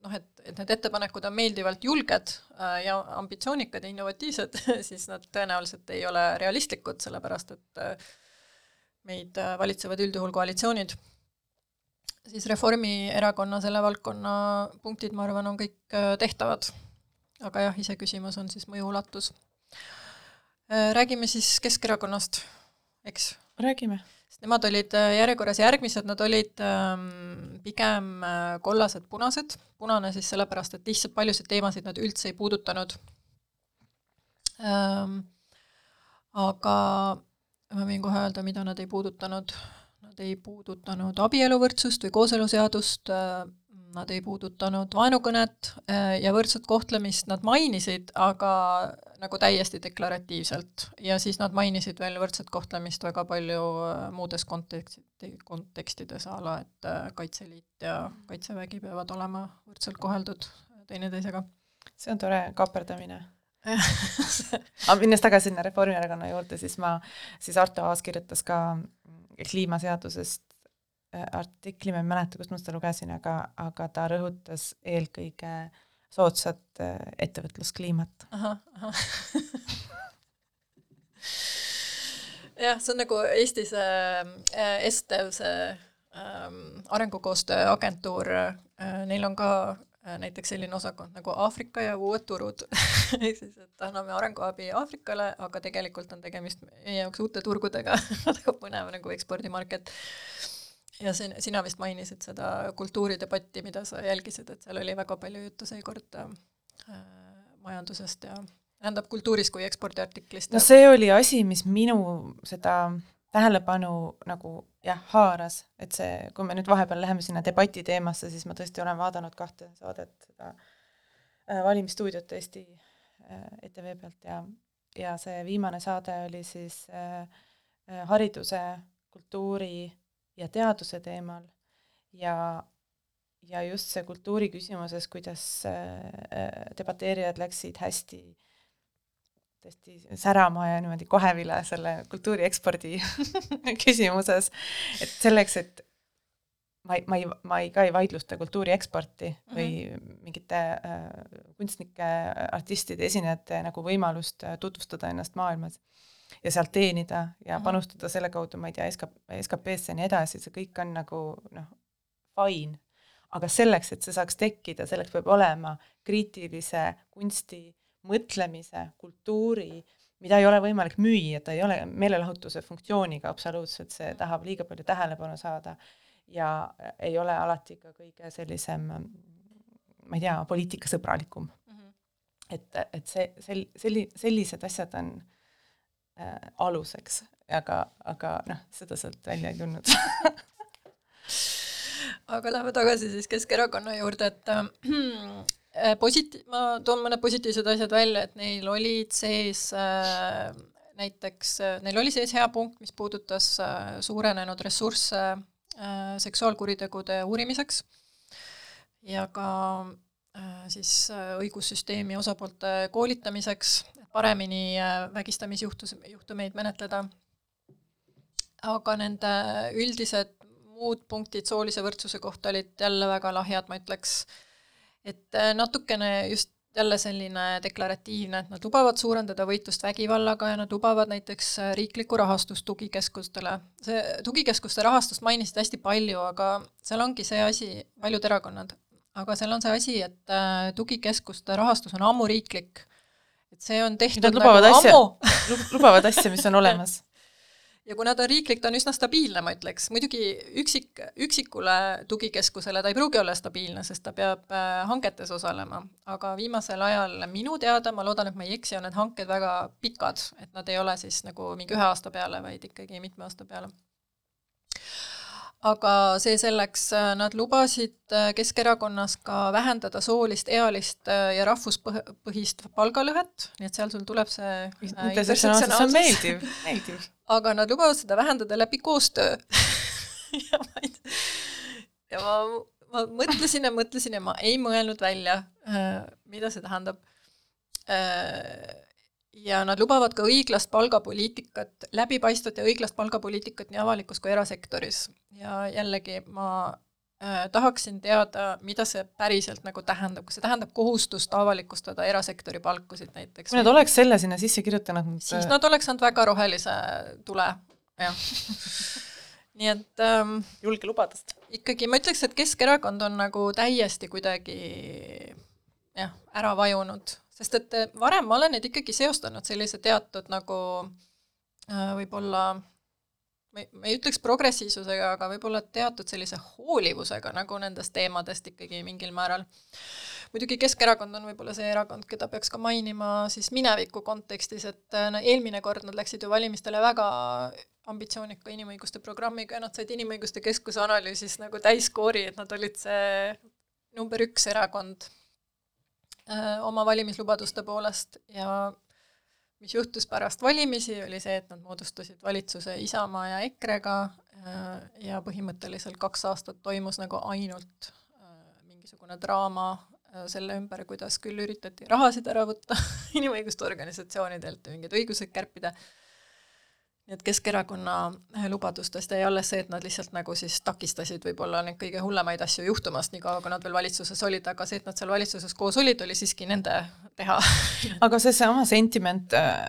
noh, et, et need ettepanekud on meeldivalt julged ja ambitsioonikad ja innovatiivsed, siis nad tõenäoliselt ei ole realistlikud, sellepärast et meid valitsevad üldjuhul koalitsioonid siis Reformierakonna selle valdkonna punktid, ma arvan, on kõik äh, tehtavad. aga jah, iseküsimus on siis mõju ulatus. Äh, räägime siis Keskerakonnast, eks? räägime. sest nemad olid äh, järjekorras järgmised, nad olid ähm, pigem kollased-punased, punane siis sellepärast, et lihtsalt paljusid teemasid nad üldse ei puudutanud ähm,. aga ma võin kohe öelda, mida nad ei puudutanud nad ei puudutanud abieluvõrdsust või kooseluseadust, äh, nad ei puudutanud vaenukõnet äh, ja võrdset kohtlemist nad mainisid, aga nagu täiesti deklaratiivselt. ja siis nad mainisid veel võrdset kohtlemist väga palju äh, muudes konteksti, kontekstides, a la et Kaitseliit ja Kaitsevägi peavad olema võrdselt koheldud teineteisega. see on tore kaaperdamine aga minnes tagasi sinna Reformierakonna juurde, siis ma, siis Arto Aas kirjutas ka kliimaseadusest äh, artikli, ma ei mäleta, kust ma seda lugesin, aga, aga ta rõhutas eelkõige soodsat äh, ettevõtluskliimat. jah, see on nagu Eestis äh, Estev, see ähm, arengukoostöö agentuur äh,, neil on ka Äh, näiteks selline osakond nagu Aafrika ja uued turud ehk siis, et anname arenguabi Aafrikale, aga tegelikult on tegemist meie jaoks uute turgudega väga põnev nagu ekspordimarket. ja siin, sina vist mainisid seda kultuuridebatti, mida sa jälgisid, et seal oli väga palju juttu seekord äh, majandusest ja tähendab kultuurist kui ekspordiartiklist. no see oli asi, mis minu seda tähelepanu nagu jah, haaras, et see, kui me nüüd vahepeal läheme sinna debati teemasse, siis ma tõesti olen vaadanud kahte saadet, seda äh, valimisstuudiot Eesti äh, ETV pealt ja, ja see viimane saade oli siis äh, äh, hariduse, kultuuri ja teaduse teemal ja, ja just see kultuuri küsimuses, kuidas äh, äh debateerijad läksid hästi äh, tõesti särama ja niimoodi kohevile selle kultuuri ekspordi küsimuses, et selleks, et ma ei, ma ei, ma ei, ka ei vaidlusta kultuuri eksporti mm -hmm. või mingite äh, kunstnike, artistide, esinejate nagu võimalust äh, tutvustada ennast maailmas ja sealt teenida ja mm -hmm. panustada selle kaudu, ma ei tea, SK, SKP-sse ja nii edasi, see kõik on nagu noh, fine. aga selleks, et see saaks tekkida, selleks peab olema kriitilise kunsti mõtlemise, kultuuri, mida ei ole võimalik müüa, ta ei ole meelelahutuse funktsiooniga absoluutselt, see tahab liiga palju tähelepanu saada ja ei ole alati ka kõige sellisem, ma ei tea, poliitikasõbralikum mm. -hmm. et, et see, sel-, selli-, sellised asjad on äh, aluseks, aga, aga noh, seda sealt välja ei tulnud aga lähme tagasi siis Keskerakonna juurde, et äh, Äh, positi-, ma toon mõned positiivsed asjad välja, et neil olid sees äh, näiteks, äh, neil oli sees hea punkt, mis puudutas äh, suurenenud ressursse äh, seksuaalkuritegude uurimiseks ja ka äh, siis äh, õigussüsteemi osapoolte koolitamiseks, paremini äh, vägistamisjuhtus, juhtumeid menetleda aga nende üldised muud punktid soolise võrdsuse kohta olid jälle väga lahjad, ma ütleks. Et äh, natukene just jälle selline deklaratiivne, et nad lubavad suurendada võitlust vägivallaga ja nad lubavad näiteks äh, riiklikku rahastust tugikeskustele. see tugikeskuste rahastust mainisid hästi palju, aga seal ongi see asi, paljud erakonnad, aga seal on see asi, et äh, tugikeskuste rahastus on ammu riiklik. et see on tehtud Nad lubavad nagu asja ammu, lubavad asja, mis on olemas. ja kuna ta on riiklik, ta on üsna stabiilne, ma ütleks, muidugi üksik, üksikule tugikeskusele ta ei pruugi olla stabiilne, sest ta peab äh, hangetes osalema, aga viimasel ajal minu teada, ma loodan, et ma ei eksi, on need hanked väga pikad, et nad ei ole siis nagu mingi ühe aasta peale, vaid ikkagi mitme aasta peale. Aga see selleks, nad lubasid äh, Keskerakonnas ka vähendada soolist, ealist äh, ja rahvuspõhist palgalõhet, nii et seal sul tuleb see äh, intersektsionaalsus on intersektsionaalsus. meeldiv, meeldiv. aga nad lubavad seda vähendada läbi koostöö ja ma ei ja ma, ma mõtlesin ja mõtlesin ja ma ei mõelnud välja, mida see tähendab. ja nad lubavad ka õiglast palgapoliitikat, läbipaistvat ja õiglast palgapoliitikat nii avalikus kui erasektoris. Ja jällegi ma äh, tahaksin teada, mida see päriselt nagu tähendab, kas see tähendab kohustust avalikustada erasektori palkusid näiteks? kui nad oleks selle sinna sisse kirjutanud, siis nad oleks saanud väga rohelise tule, jah nii et ähm, julge lubadust. ikkagi ma ütleks, et Keskerakond on nagu täiesti kuidagi jah, ära vajunud, sest et äh, varem ma olen neid ikkagi seostanud sellise teatud nagu äh, võib-olla ma ei, ma ei ütleks progressiivsusega, aga võib-olla teatud sellise hoolivusega nagu nendest teemadest ikkagi mingil määral. muidugi Keskerakond on võib-olla see erakond, keda peaks ka mainima siis mineviku kontekstis, et äh, no eelmine kord nad läksid ju valimistele väga ambitsioonika inimõiguste programmiga ja nad said Inimõiguste Keskuse analüüsis nagu täiskoori, et nad olid see number üks erakond öö, oma valimislubaduste poolest ja mis juhtus pärast valimisi, oli see, et nad moodustasid valitsuse Isamaa ja EKRE-ga ja põhimõtteliselt kaks aastat toimus nagu ainult mingisugune draama selle ümber, kuidas küll üritati rahasid ära võtta inimõiguste organisatsioonidelt ja mingeid õiguseid kärpida, et Keskerakonna lubadustest jäi alles see, et nad lihtsalt nagu siis takistasid võib-olla neid kõige hullemaid asju juhtumast, niikaua kui nad veel valitsuses olid, aga see, et nad seal valitsuses koos olid, oli siiski nende teha aga seesama sentiment äh,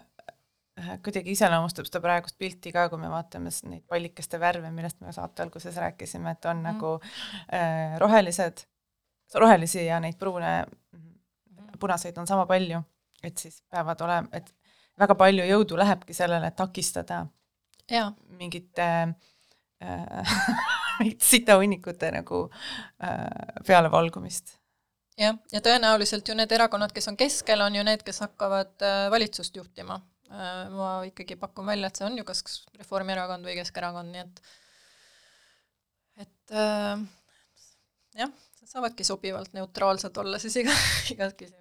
kuidagi iseloomustab seda praegust pilti ka, kui me vaatame neid pallikeste värve, millest me saate alguses rääkisime, et on mm. nagu äh, rohelised, rohelisi ja neid pruune, punaseid on sama palju, et siis peavad olema, et väga palju jõudu lähebki sellele, et takistada jaa, mingite äh, sitahunnikute nagu äh, pealevalgumist. jah, ja tõenäoliselt ju need erakonnad, kes on keskel, on ju need, kes hakkavad äh, valitsust juhtima. Ma ikkagi pakun välja, et see on ju kas Reformierakond või Keskerakond, nii et et äh, jah, saavadki sobivalt neutraalsed olla siis iga, igas küsimuses.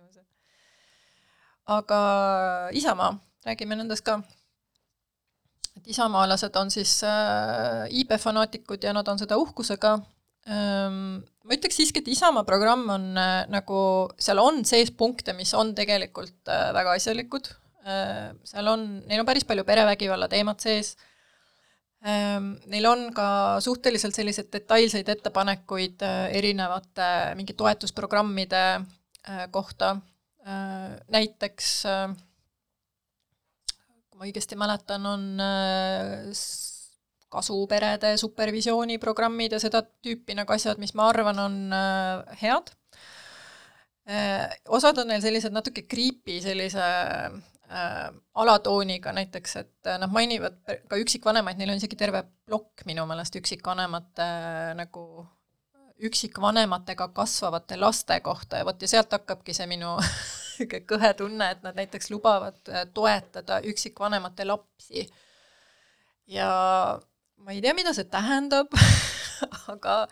Aga Isamaa, räägime nendest ka. et isamaalased on siis äh, IB-fanaatikud ja nad on seda uhkusega. Ähm, ma ütleks siiski, et Isamaa programm on äh, nagu, seal on sees punkte, mis on tegelikult äh, väga asjalikud. Äh,, seal on, neil on päris palju perevägivalla teemat sees. Ähm,, neil on ka suhteliselt selliseid detailseid ettepanekuid äh, erinevate mingi toetusprogrammide äh, kohta. äh,, näiteks äh, kui ma õigesti mäletan, on äh, kasuperede supervisiooniprogrammid ja seda tüüpi nagu asjad, mis ma arvan, on äh, head. osad on neil sellised natuke creepy sellise äh, alatooniga näiteks, et äh, nad mainivad ka üksikvanemaid, neil on isegi terve plokk minu meelest üksikvanemate äh, nagu üksikvanematega kasvavate laste kohta ja vot ja sealt hakkabki see minu niisugune kõhe tunne, et nad näiteks lubavad äh, toetada üksikvanemate lapsi. ja ma ei tea, mida see tähendab aga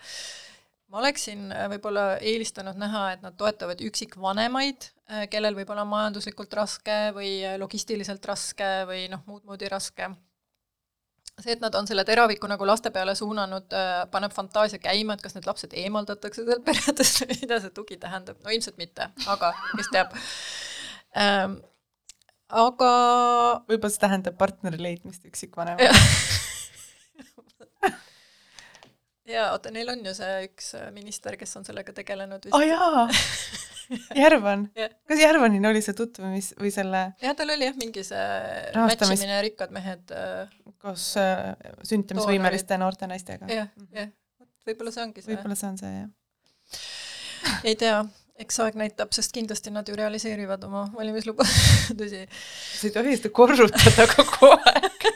ma oleksin äh, võib-olla eelistanud näha, et nad toetavad üksikvanemaid, kellel võib-olla on majanduslikult raske või äh, logistiliselt raske või noh, muud moodi raske. See, et nad on selle teraviku nagu laste peale suunanud, paneb fantaasia käima, et kas need lapsed eemaldatakse sealt peredest või mida see tugi tähendab, no ilmselt mitte, aga kes teab ähm,. aga võib-olla see tähendab partneri leidmist üksikvanema. jaa, oota, neil on ju see üks äh, minister, kes on sellega tegelenud aa oh, jaa, Järvan Jah. kas Järvanil oli see tutvumis- või selle jah, tal oli jah mingi see Rahastamis- matchimine rikkad mehed äh, koos äh, sündimisvõimeliste noorte naistega? jah, jah, võib-olla see ongi see. võib-olla see on see jah. ei tea, eks aeg näitab, sest kindlasti nad ju realiseerivad oma valimislubadusi. sa ei tohi seda korrutada kogu aeg.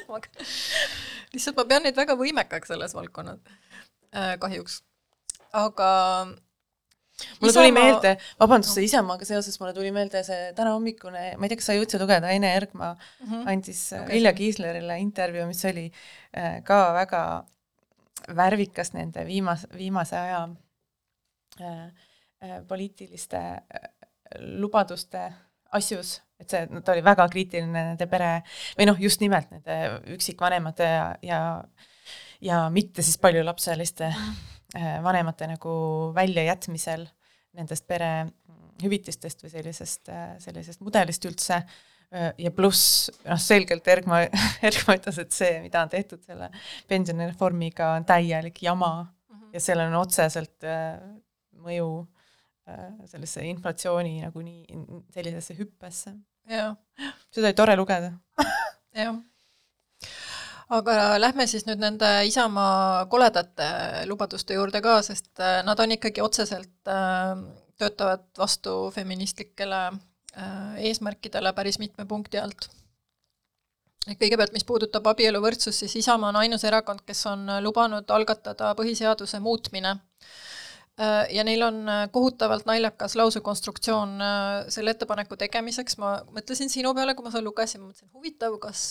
lihtsalt ma pean neid väga võimekaks selles valdkonnas äh,, kahjuks. aga mulle tuli meelde, vabandust, see Isamaaga seoses mulle tuli meelde see tänahommikune, ma ei tea, kas sa jõudsid lugeda, Ene Ergma mm -hmm. andis äh, Lugesin. Vilja Kiislerile intervjuu, mis oli äh, ka väga värvikas nende viimase, viimase aja äh, poliitiliste lubaduste asjus, et see, ta oli väga kriitiline nende pere või noh, just nimelt nende üksikvanemate ja, ja ja mitte siis paljulapseliste äh, vanemate nagu väljajätmisel nendest perehüvitistest või sellisest, sellisest mudelist üldse Äh, ja pluss noh, selgelt Ergma, Ergma ütles, et see, mida on tehtud selle pensionireformiga, on täielik jama ja sellel on otseselt äh, mõju äh, sellesse inflatsiooni nagu nii, sellisesse hüppesse. seda oli tore lugeda. jah. Aga lähme siis nüüd nende Isamaa koledate lubaduste juurde ka, sest äh, nad on ikkagi otseselt äh, töötavad vastu feministlikele äh, eesmärkidele päris mitme punkti alt. kõigepealt, mis puudutab abieluvõrdsust, siis Isamaa on ainus erakond, kes on lubanud algatada põhiseaduse muutmine Äh, ja neil on äh, kohutavalt naljakas lausekonstruktsioon äh, selle ettepaneku tegemiseks, ma mõtlesin sinu peale, kui ma seda lugesin, ma mõtlesin, huvitav, kas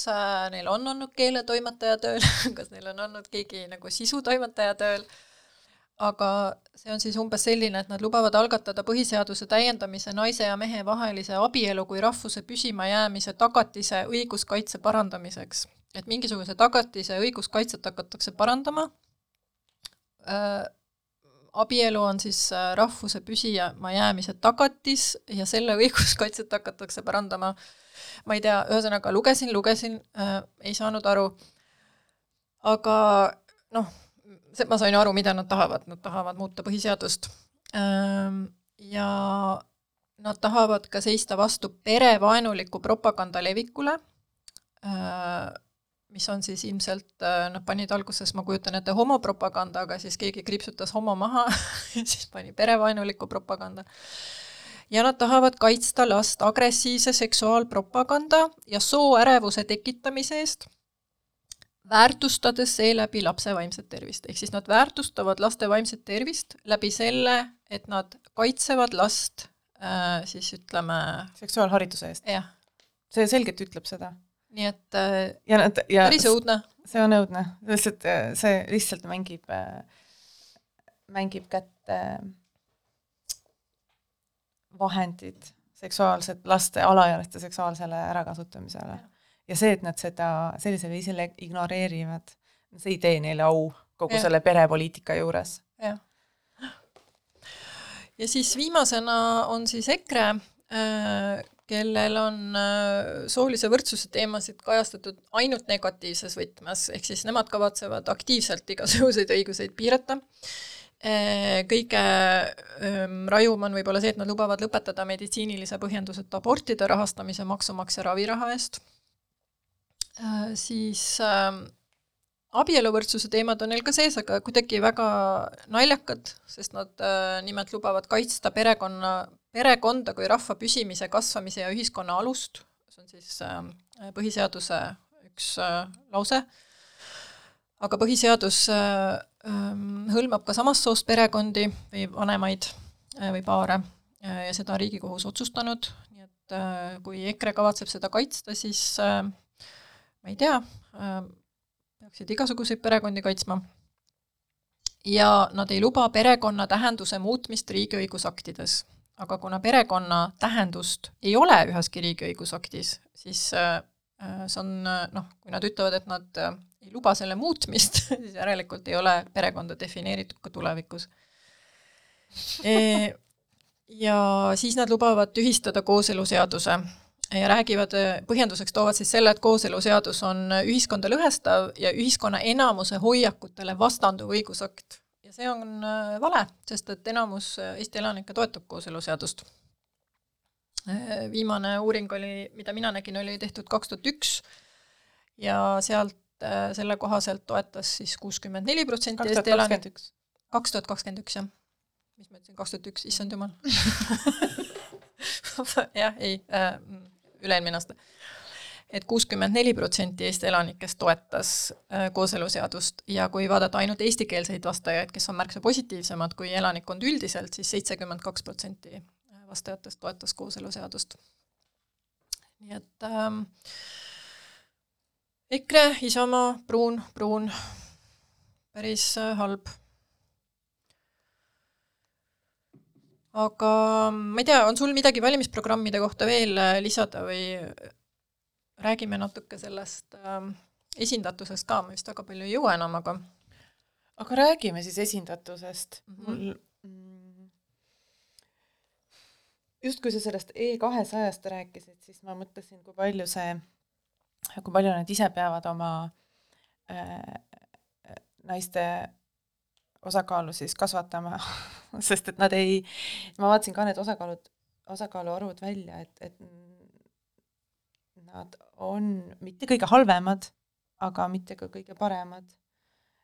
neil on olnud keeletoimetaja tööl? Kas neil on olnud keegi nagu sisutoimetaja tööl, aga see on siis umbes selline, et nad lubavad algatada põhiseaduse täiendamise naise ja mehe vahelise abielu kui rahvuse püsimajäämise tagatise õiguskaitse parandamiseks. et mingisuguse tagatise õiguskaitset hakatakse parandama äh,, abielu on siis äh, rahvuse püsima jäämise tagatis ja selle õiguskaitset hakatakse parandama. ma ei tea, ühesõnaga lugesin, lugesin äh,, ei saanud aru. aga noh, ma sain aru, mida nad tahavad, nad tahavad muuta põhiseadust ähm,. ja nad tahavad ka seista vastu perevaenuliku propaganda levikule äh, mis on siis ilmselt, nad panid alguses, ma kujutan ette, homopropaganda, aga siis keegi kriipsutas homo maha siis pani perevaenuliku propaganda. ja nad tahavad kaitsta last agressiivse seksuaalpropaganda ja sooärevuse tekitamise eest, väärtustades seeläbi lapse vaimset tervist. ehk siis nad väärtustavad laste vaimset tervist läbi selle, et nad kaitsevad last äh, siis ütleme seksuaalhariduse eest. see selgelt ütleb seda. Nii et äh, ja nad ja päris õudne see on õudne, lihtsalt äh, see lihtsalt mängib, mängib kätte vahendid seksuaalset, laste, alaealiste seksuaalsele ärakasutamisele. ja see, et nad seda sellisel viisil ignoreerivad, see ei tee neile au kogu Jah. selle perepoliitika juures. jah. ja siis viimasena on siis EKRE äh,, kellel on äh, soolise võrdsuse teemasid kajastatud ainult negatiivses võtmes, ehk siis nemad kavatsevad aktiivselt igasuguseid õiguseid piirata. Kõige ähm, rajum on võib-olla see, et nad lubavad lõpetada meditsiinilise põhjenduseta abortide rahastamise maksumaksja raviraha eest. Siis äh, abieluvõrdsuse teemad on neil ka sees, aga kuidagi väga naljakad, sest nad äh, nimelt lubavad kaitsta perekonna, perekonda kui rahva püsimise, kasvamise ja ühiskonna alust, see on siis äh, põhiseaduse üks äh, lause, aga põhiseadus äh, äh, hõlmab ka samast soost perekondi või vanemaid äh, või paare ja seda on Riigikohus otsustanud, nii et kui EKRE kavatseb seda kaitsta, siis ma ei tea peaksid igasuguseid perekondi kaitsma. ja nad ei luba perekonna tähenduse muutmist riigi õigusaktides. Aga kuna perekonna tähendust ei ole üheski riigi õigusaktis, siis äh, see on noh, kui nad ütlevad, et nad äh, ei luba selle muutmist, siis järelikult ei ole perekonda defineeritud ka tulevikus e. ja siis nad lubavad tühistada kooseluseaduse ja räägivad, põhjenduseks toovad siis selle, et kooseluseadus on ühiskonda lõhestav ja ühiskonna enamuse hoiakutele vastanduv õigusakt. Ja see on äh, vale, sest et enamus äh, Eesti elanikke toetab kooseluseadust. Viimane uuring oli, mida mina nägin, oli tehtud kaks tuhat üks ja sealt selle kohaselt toetas siis kuuskümmend neli protsenti Eesti elanik-, kakskümmend üks. kaks tuhat kakskümmend üks, jah. mis ma ütlesin, kaks tuhat üks, issand jumal jah, ei äh,, üle-eelmine aasta. Et kuuskümmend neli protsenti Eesti elanikest toetas äh, kooseluseadust ja kui vaadata ainult eestikeelseid vastajaid, kes on märksa positiivsemad kui elanikkond üldiselt siis, siis seitsekümmend kaks protsenti vastajatest toetas kooseluseadust. nii et ähm, EKRE, Isamaa, Pruun, Pruun, päris äh, halb aga ma ei tea, on sul midagi valimisprogrammide kohta veel äh, lisada või räägime natuke sellest äh, esindatusest ka, ma vist väga palju ei jõua enam, aga aga räägime siis esindatusest Mhm. mm. -hmm. mul mm, just kui sa sellest E kahesajast rääkisid, siis ma mõtlesin, kui palju see, kui palju nad ise peavad oma äh, naiste osakaalu siis kasvatama sest et nad ei, ma vaatasin ka need osakaalud, osakaaluarvud välja, et, et nad on mitte kõige halvemad, aga mitte ka kõige paremad.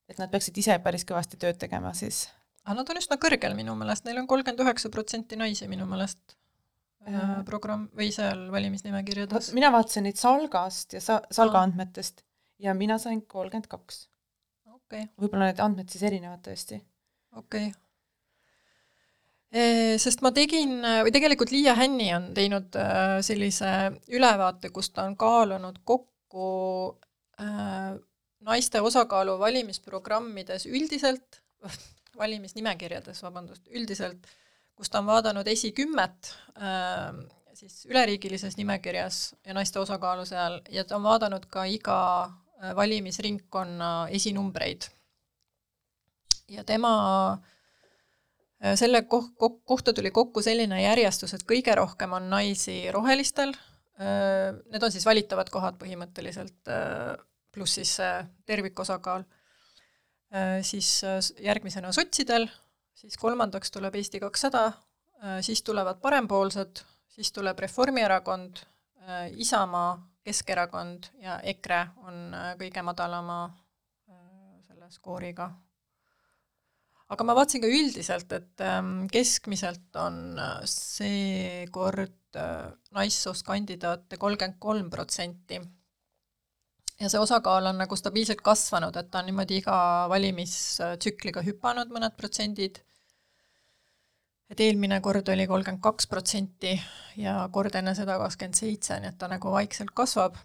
et nad peaksid ise päris kõvasti tööd tegema siis. aga nad on üsna kõrgel minu meelest, neil on kolmkümmend üheksa protsenti naisi minu meelest äh, programm või seal valimisnimekirjades. mina vaatasin neid Salgast ja sa-, Salga Aa. andmetest ja mina sain kolmkümmend kaks. okei okay. võib-olla need andmed siis erinevad tõesti. okei okay. Sest ma tegin, või tegelikult Liia Hänni on teinud äh, sellise ülevaate, kus ta on kaalunud kokku äh, naiste osakaalu valimisprogrammides üldiselt, valimisnimekirjades, vabandust, üldiselt, kus ta on vaadanud esikümmet äh, siis üleriigilises nimekirjas ja naiste osakaalu seal ja ta on vaadanud ka iga äh, valimisringkonna esinumbreid. ja tema äh, selle koh-, koh-, kohta tuli kokku selline järjestus, et kõige rohkem on naisi rohelistel, need on siis valitavad kohad põhimõtteliselt, pluss siis see tervikosakaal, siis äh, järgmisena sotsidel, siis kolmandaks tuleb Eesti kakssada, siis tulevad parempoolsed, siis tuleb Reformierakond, Isamaa, Keskerakond ja EKRE on äh, kõige madalama äh, selle skooriga aga ma vaatasin ka üldiselt, et ähm, keskmiselt on äh, seekord äh, naissoost kandidaate kolmkümmend kolm protsenti. ja see osakaal on nagu stabiilselt kasvanud, et ta on niimoodi iga valimistsükliga hüpanud mõned protsendid. et eelmine kord oli kolmkümmend kaks protsenti ja kord enne seda kakskümmend seitse, nii et ta nagu vaikselt kasvab.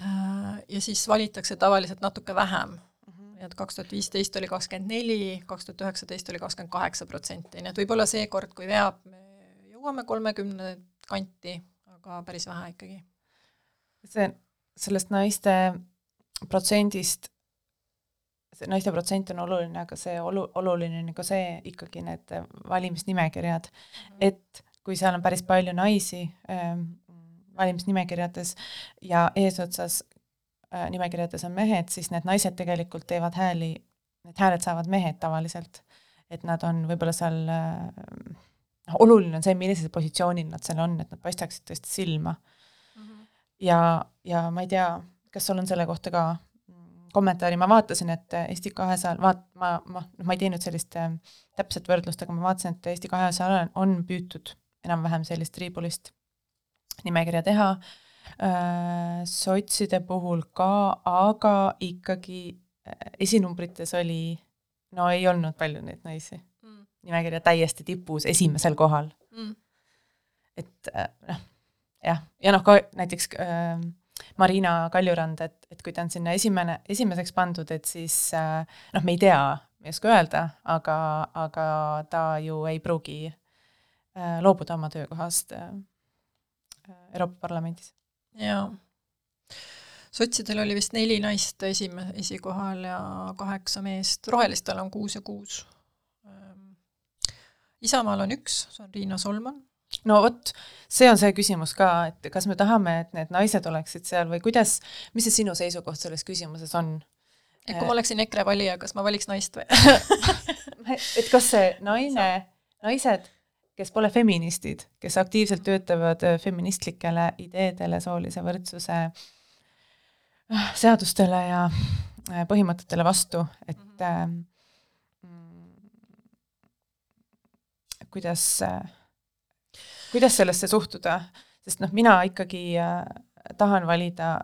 Äh, ja siis valitakse tavaliselt natuke vähem et kaks tuhat viisteist oli kakskümmend neli, kaks tuhat üheksateist oli kakskümmend kaheksa protsenti, nii et võib-olla seekord, kui veab, me jõuame kolmekümne kanti, aga päris vähe ikkagi. see, sellest naiste protsendist, see naiste protsent on oluline, aga see olu-, oluline on ka see ikkagi need valimisnimekirjad mm, -hmm. et kui seal on päris palju naisi ähm, valimisnimekirjades ja eesotsas nimekirjades on mehed, siis need naised tegelikult teevad hääli, need hääled saavad mehed tavaliselt. et nad on võib-olla seal äh, noh, oluline on see, millisel positsioonil nad seal on, et nad paistaksid tõesti silma mm. -hmm. ja, ja ma ei tea, kas sul on selle kohta ka kommentaari, ma vaatasin, et Eesti kahesajal, vaat-, ma, ma, noh, ma ei teinud sellist äh, täpset võrdlust, aga ma vaatasin, et Eesti kahesajal on, on püütud enam-vähem sellist triibulist nimekirja teha äh,, sotside puhul ka, aga ikkagi äh, esinumbrites oli, no ei olnud palju neid naisi mm. nimekirja täiesti tipus, esimesel kohal mm.. et äh, noh, jah, ja noh, ka näiteks äh, Marina Kaljurand, et, et kui ta on sinna esimene, esimeseks pandud, et siis äh, noh, me ei tea, ei oska öelda, aga, aga ta ju ei pruugi äh, loobuda oma töökohast äh, Euroopa Parlamendis. Jaa. sotsidel oli vist neli naist esime-, esikohal ja kaheksa meest, rohelistel on kuus ja kuus. Isamaal on üks, see on Riina Solman no vot, see on see küsimus ka, et kas me tahame, et need naised oleksid seal või kuidas, mis see sinu seisukoht selles küsimuses on? et kui ma oleksin EKRE valija, kas ma valiks naist või? et kas see naine, naised, kes pole feministid, kes aktiivselt töötavad äh, feministlikele ideedele, soolise võrdsuse äh, seadustele ja äh, põhimõtetele vastu, et äh, kuidas äh,, kuidas sellesse suhtuda, sest noh, mina ikkagi tahan valida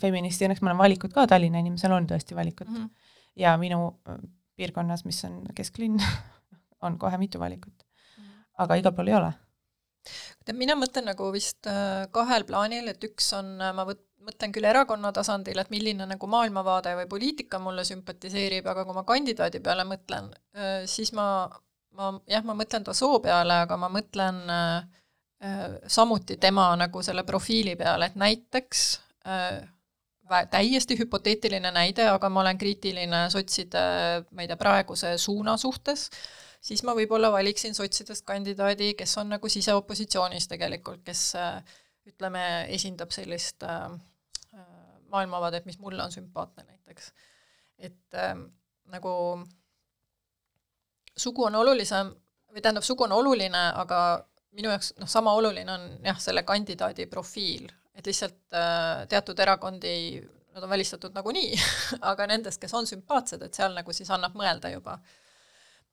feministi, õnneks mul on valikud ka, Tallinna inimesel on tõesti valikut mm. -hmm. ja minu piirkonnas, mis on kesklinn, on kohe mitu valikut. Aga igal pool ei ole. mina mõtlen nagu vist äh, kahel plaanil, et üks on, ma võt-, mõtlen küll erakonna tasandil, et milline nagu maailmavaade või poliitika mulle sümpatiseerib, aga kui ma kandidaadi peale mõtlen, siis ma, ma jah, ma mõtlen ta soo peale, aga ma mõtlen äh, äh, samuti tema nagu selle profiili peale, et näiteks äh, täiesti hüpoteetiline näide, aga ma olen kriitiline sotside, ma ei tea, praeguse suuna suhtes, siis ma võib-olla valiksin sotsidest kandidaadi, kes on nagu siseopositsioonis tegelikult, kes äh, ütleme, esindab sellist äh, äh, maailmavaadet, mis mulle on sümpaatne näiteks. et äh, nagu sugu on olulisem või tähendab, sugu on oluline, aga minu jaoks noh, sama oluline on jah, selle kandidaadi profiil, et lihtsalt äh, teatud erakondi, nad on välistatud nagunii, aga nendest, kes on sümpaatsed, et seal nagu siis annab mõelda juba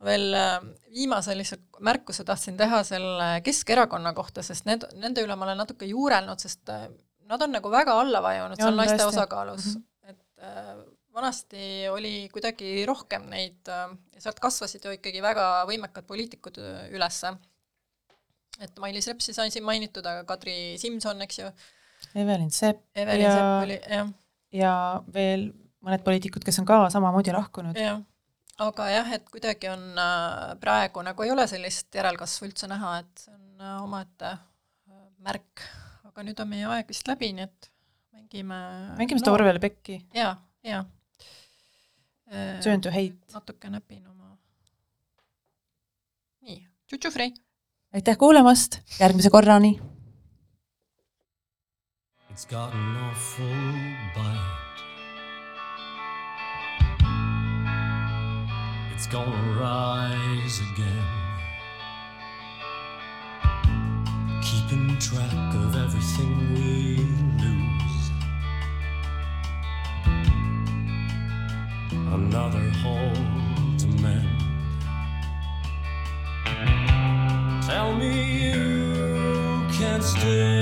veel äh, viimase lihtsalt märkuse tahtsin teha selle Keskerakonna kohta, sest need, nende üle ma olen natuke juurelnud, sest äh, nad on nagu väga alla vajunud seal naiste tõesti. osakaalus mm, -hmm. et äh, vanasti oli kuidagi rohkem neid äh, sealt kasvasid ju ikkagi väga võimekad poliitikud äh, ülesse. et Mailis Repsi sai siin mainitud, aga Kadri Simson, eks ju, Evelyn Sepp Evelin Ja- Sepp oli, jah ja veel mõned poliitikud, kes on ka samamoodi lahkunud. jah, aga jah, et kuidagi on äh, praegu nagu ei ole sellist järelkasvu üldse näha, et see on äh, omaette äh, märk, aga nüüd on meie aeg vist läbi, nii et mängime mängime seda Orwell Becki, jaa, jaa. Turn to hate. natuke näpin oma nii, tšutšu-frei. aitäh kuulamast, järgmise korrani It's got an awful bite. It's gonna rise again. Keeping track of everything we lose. Another hole to mend. Tell me you can't stay.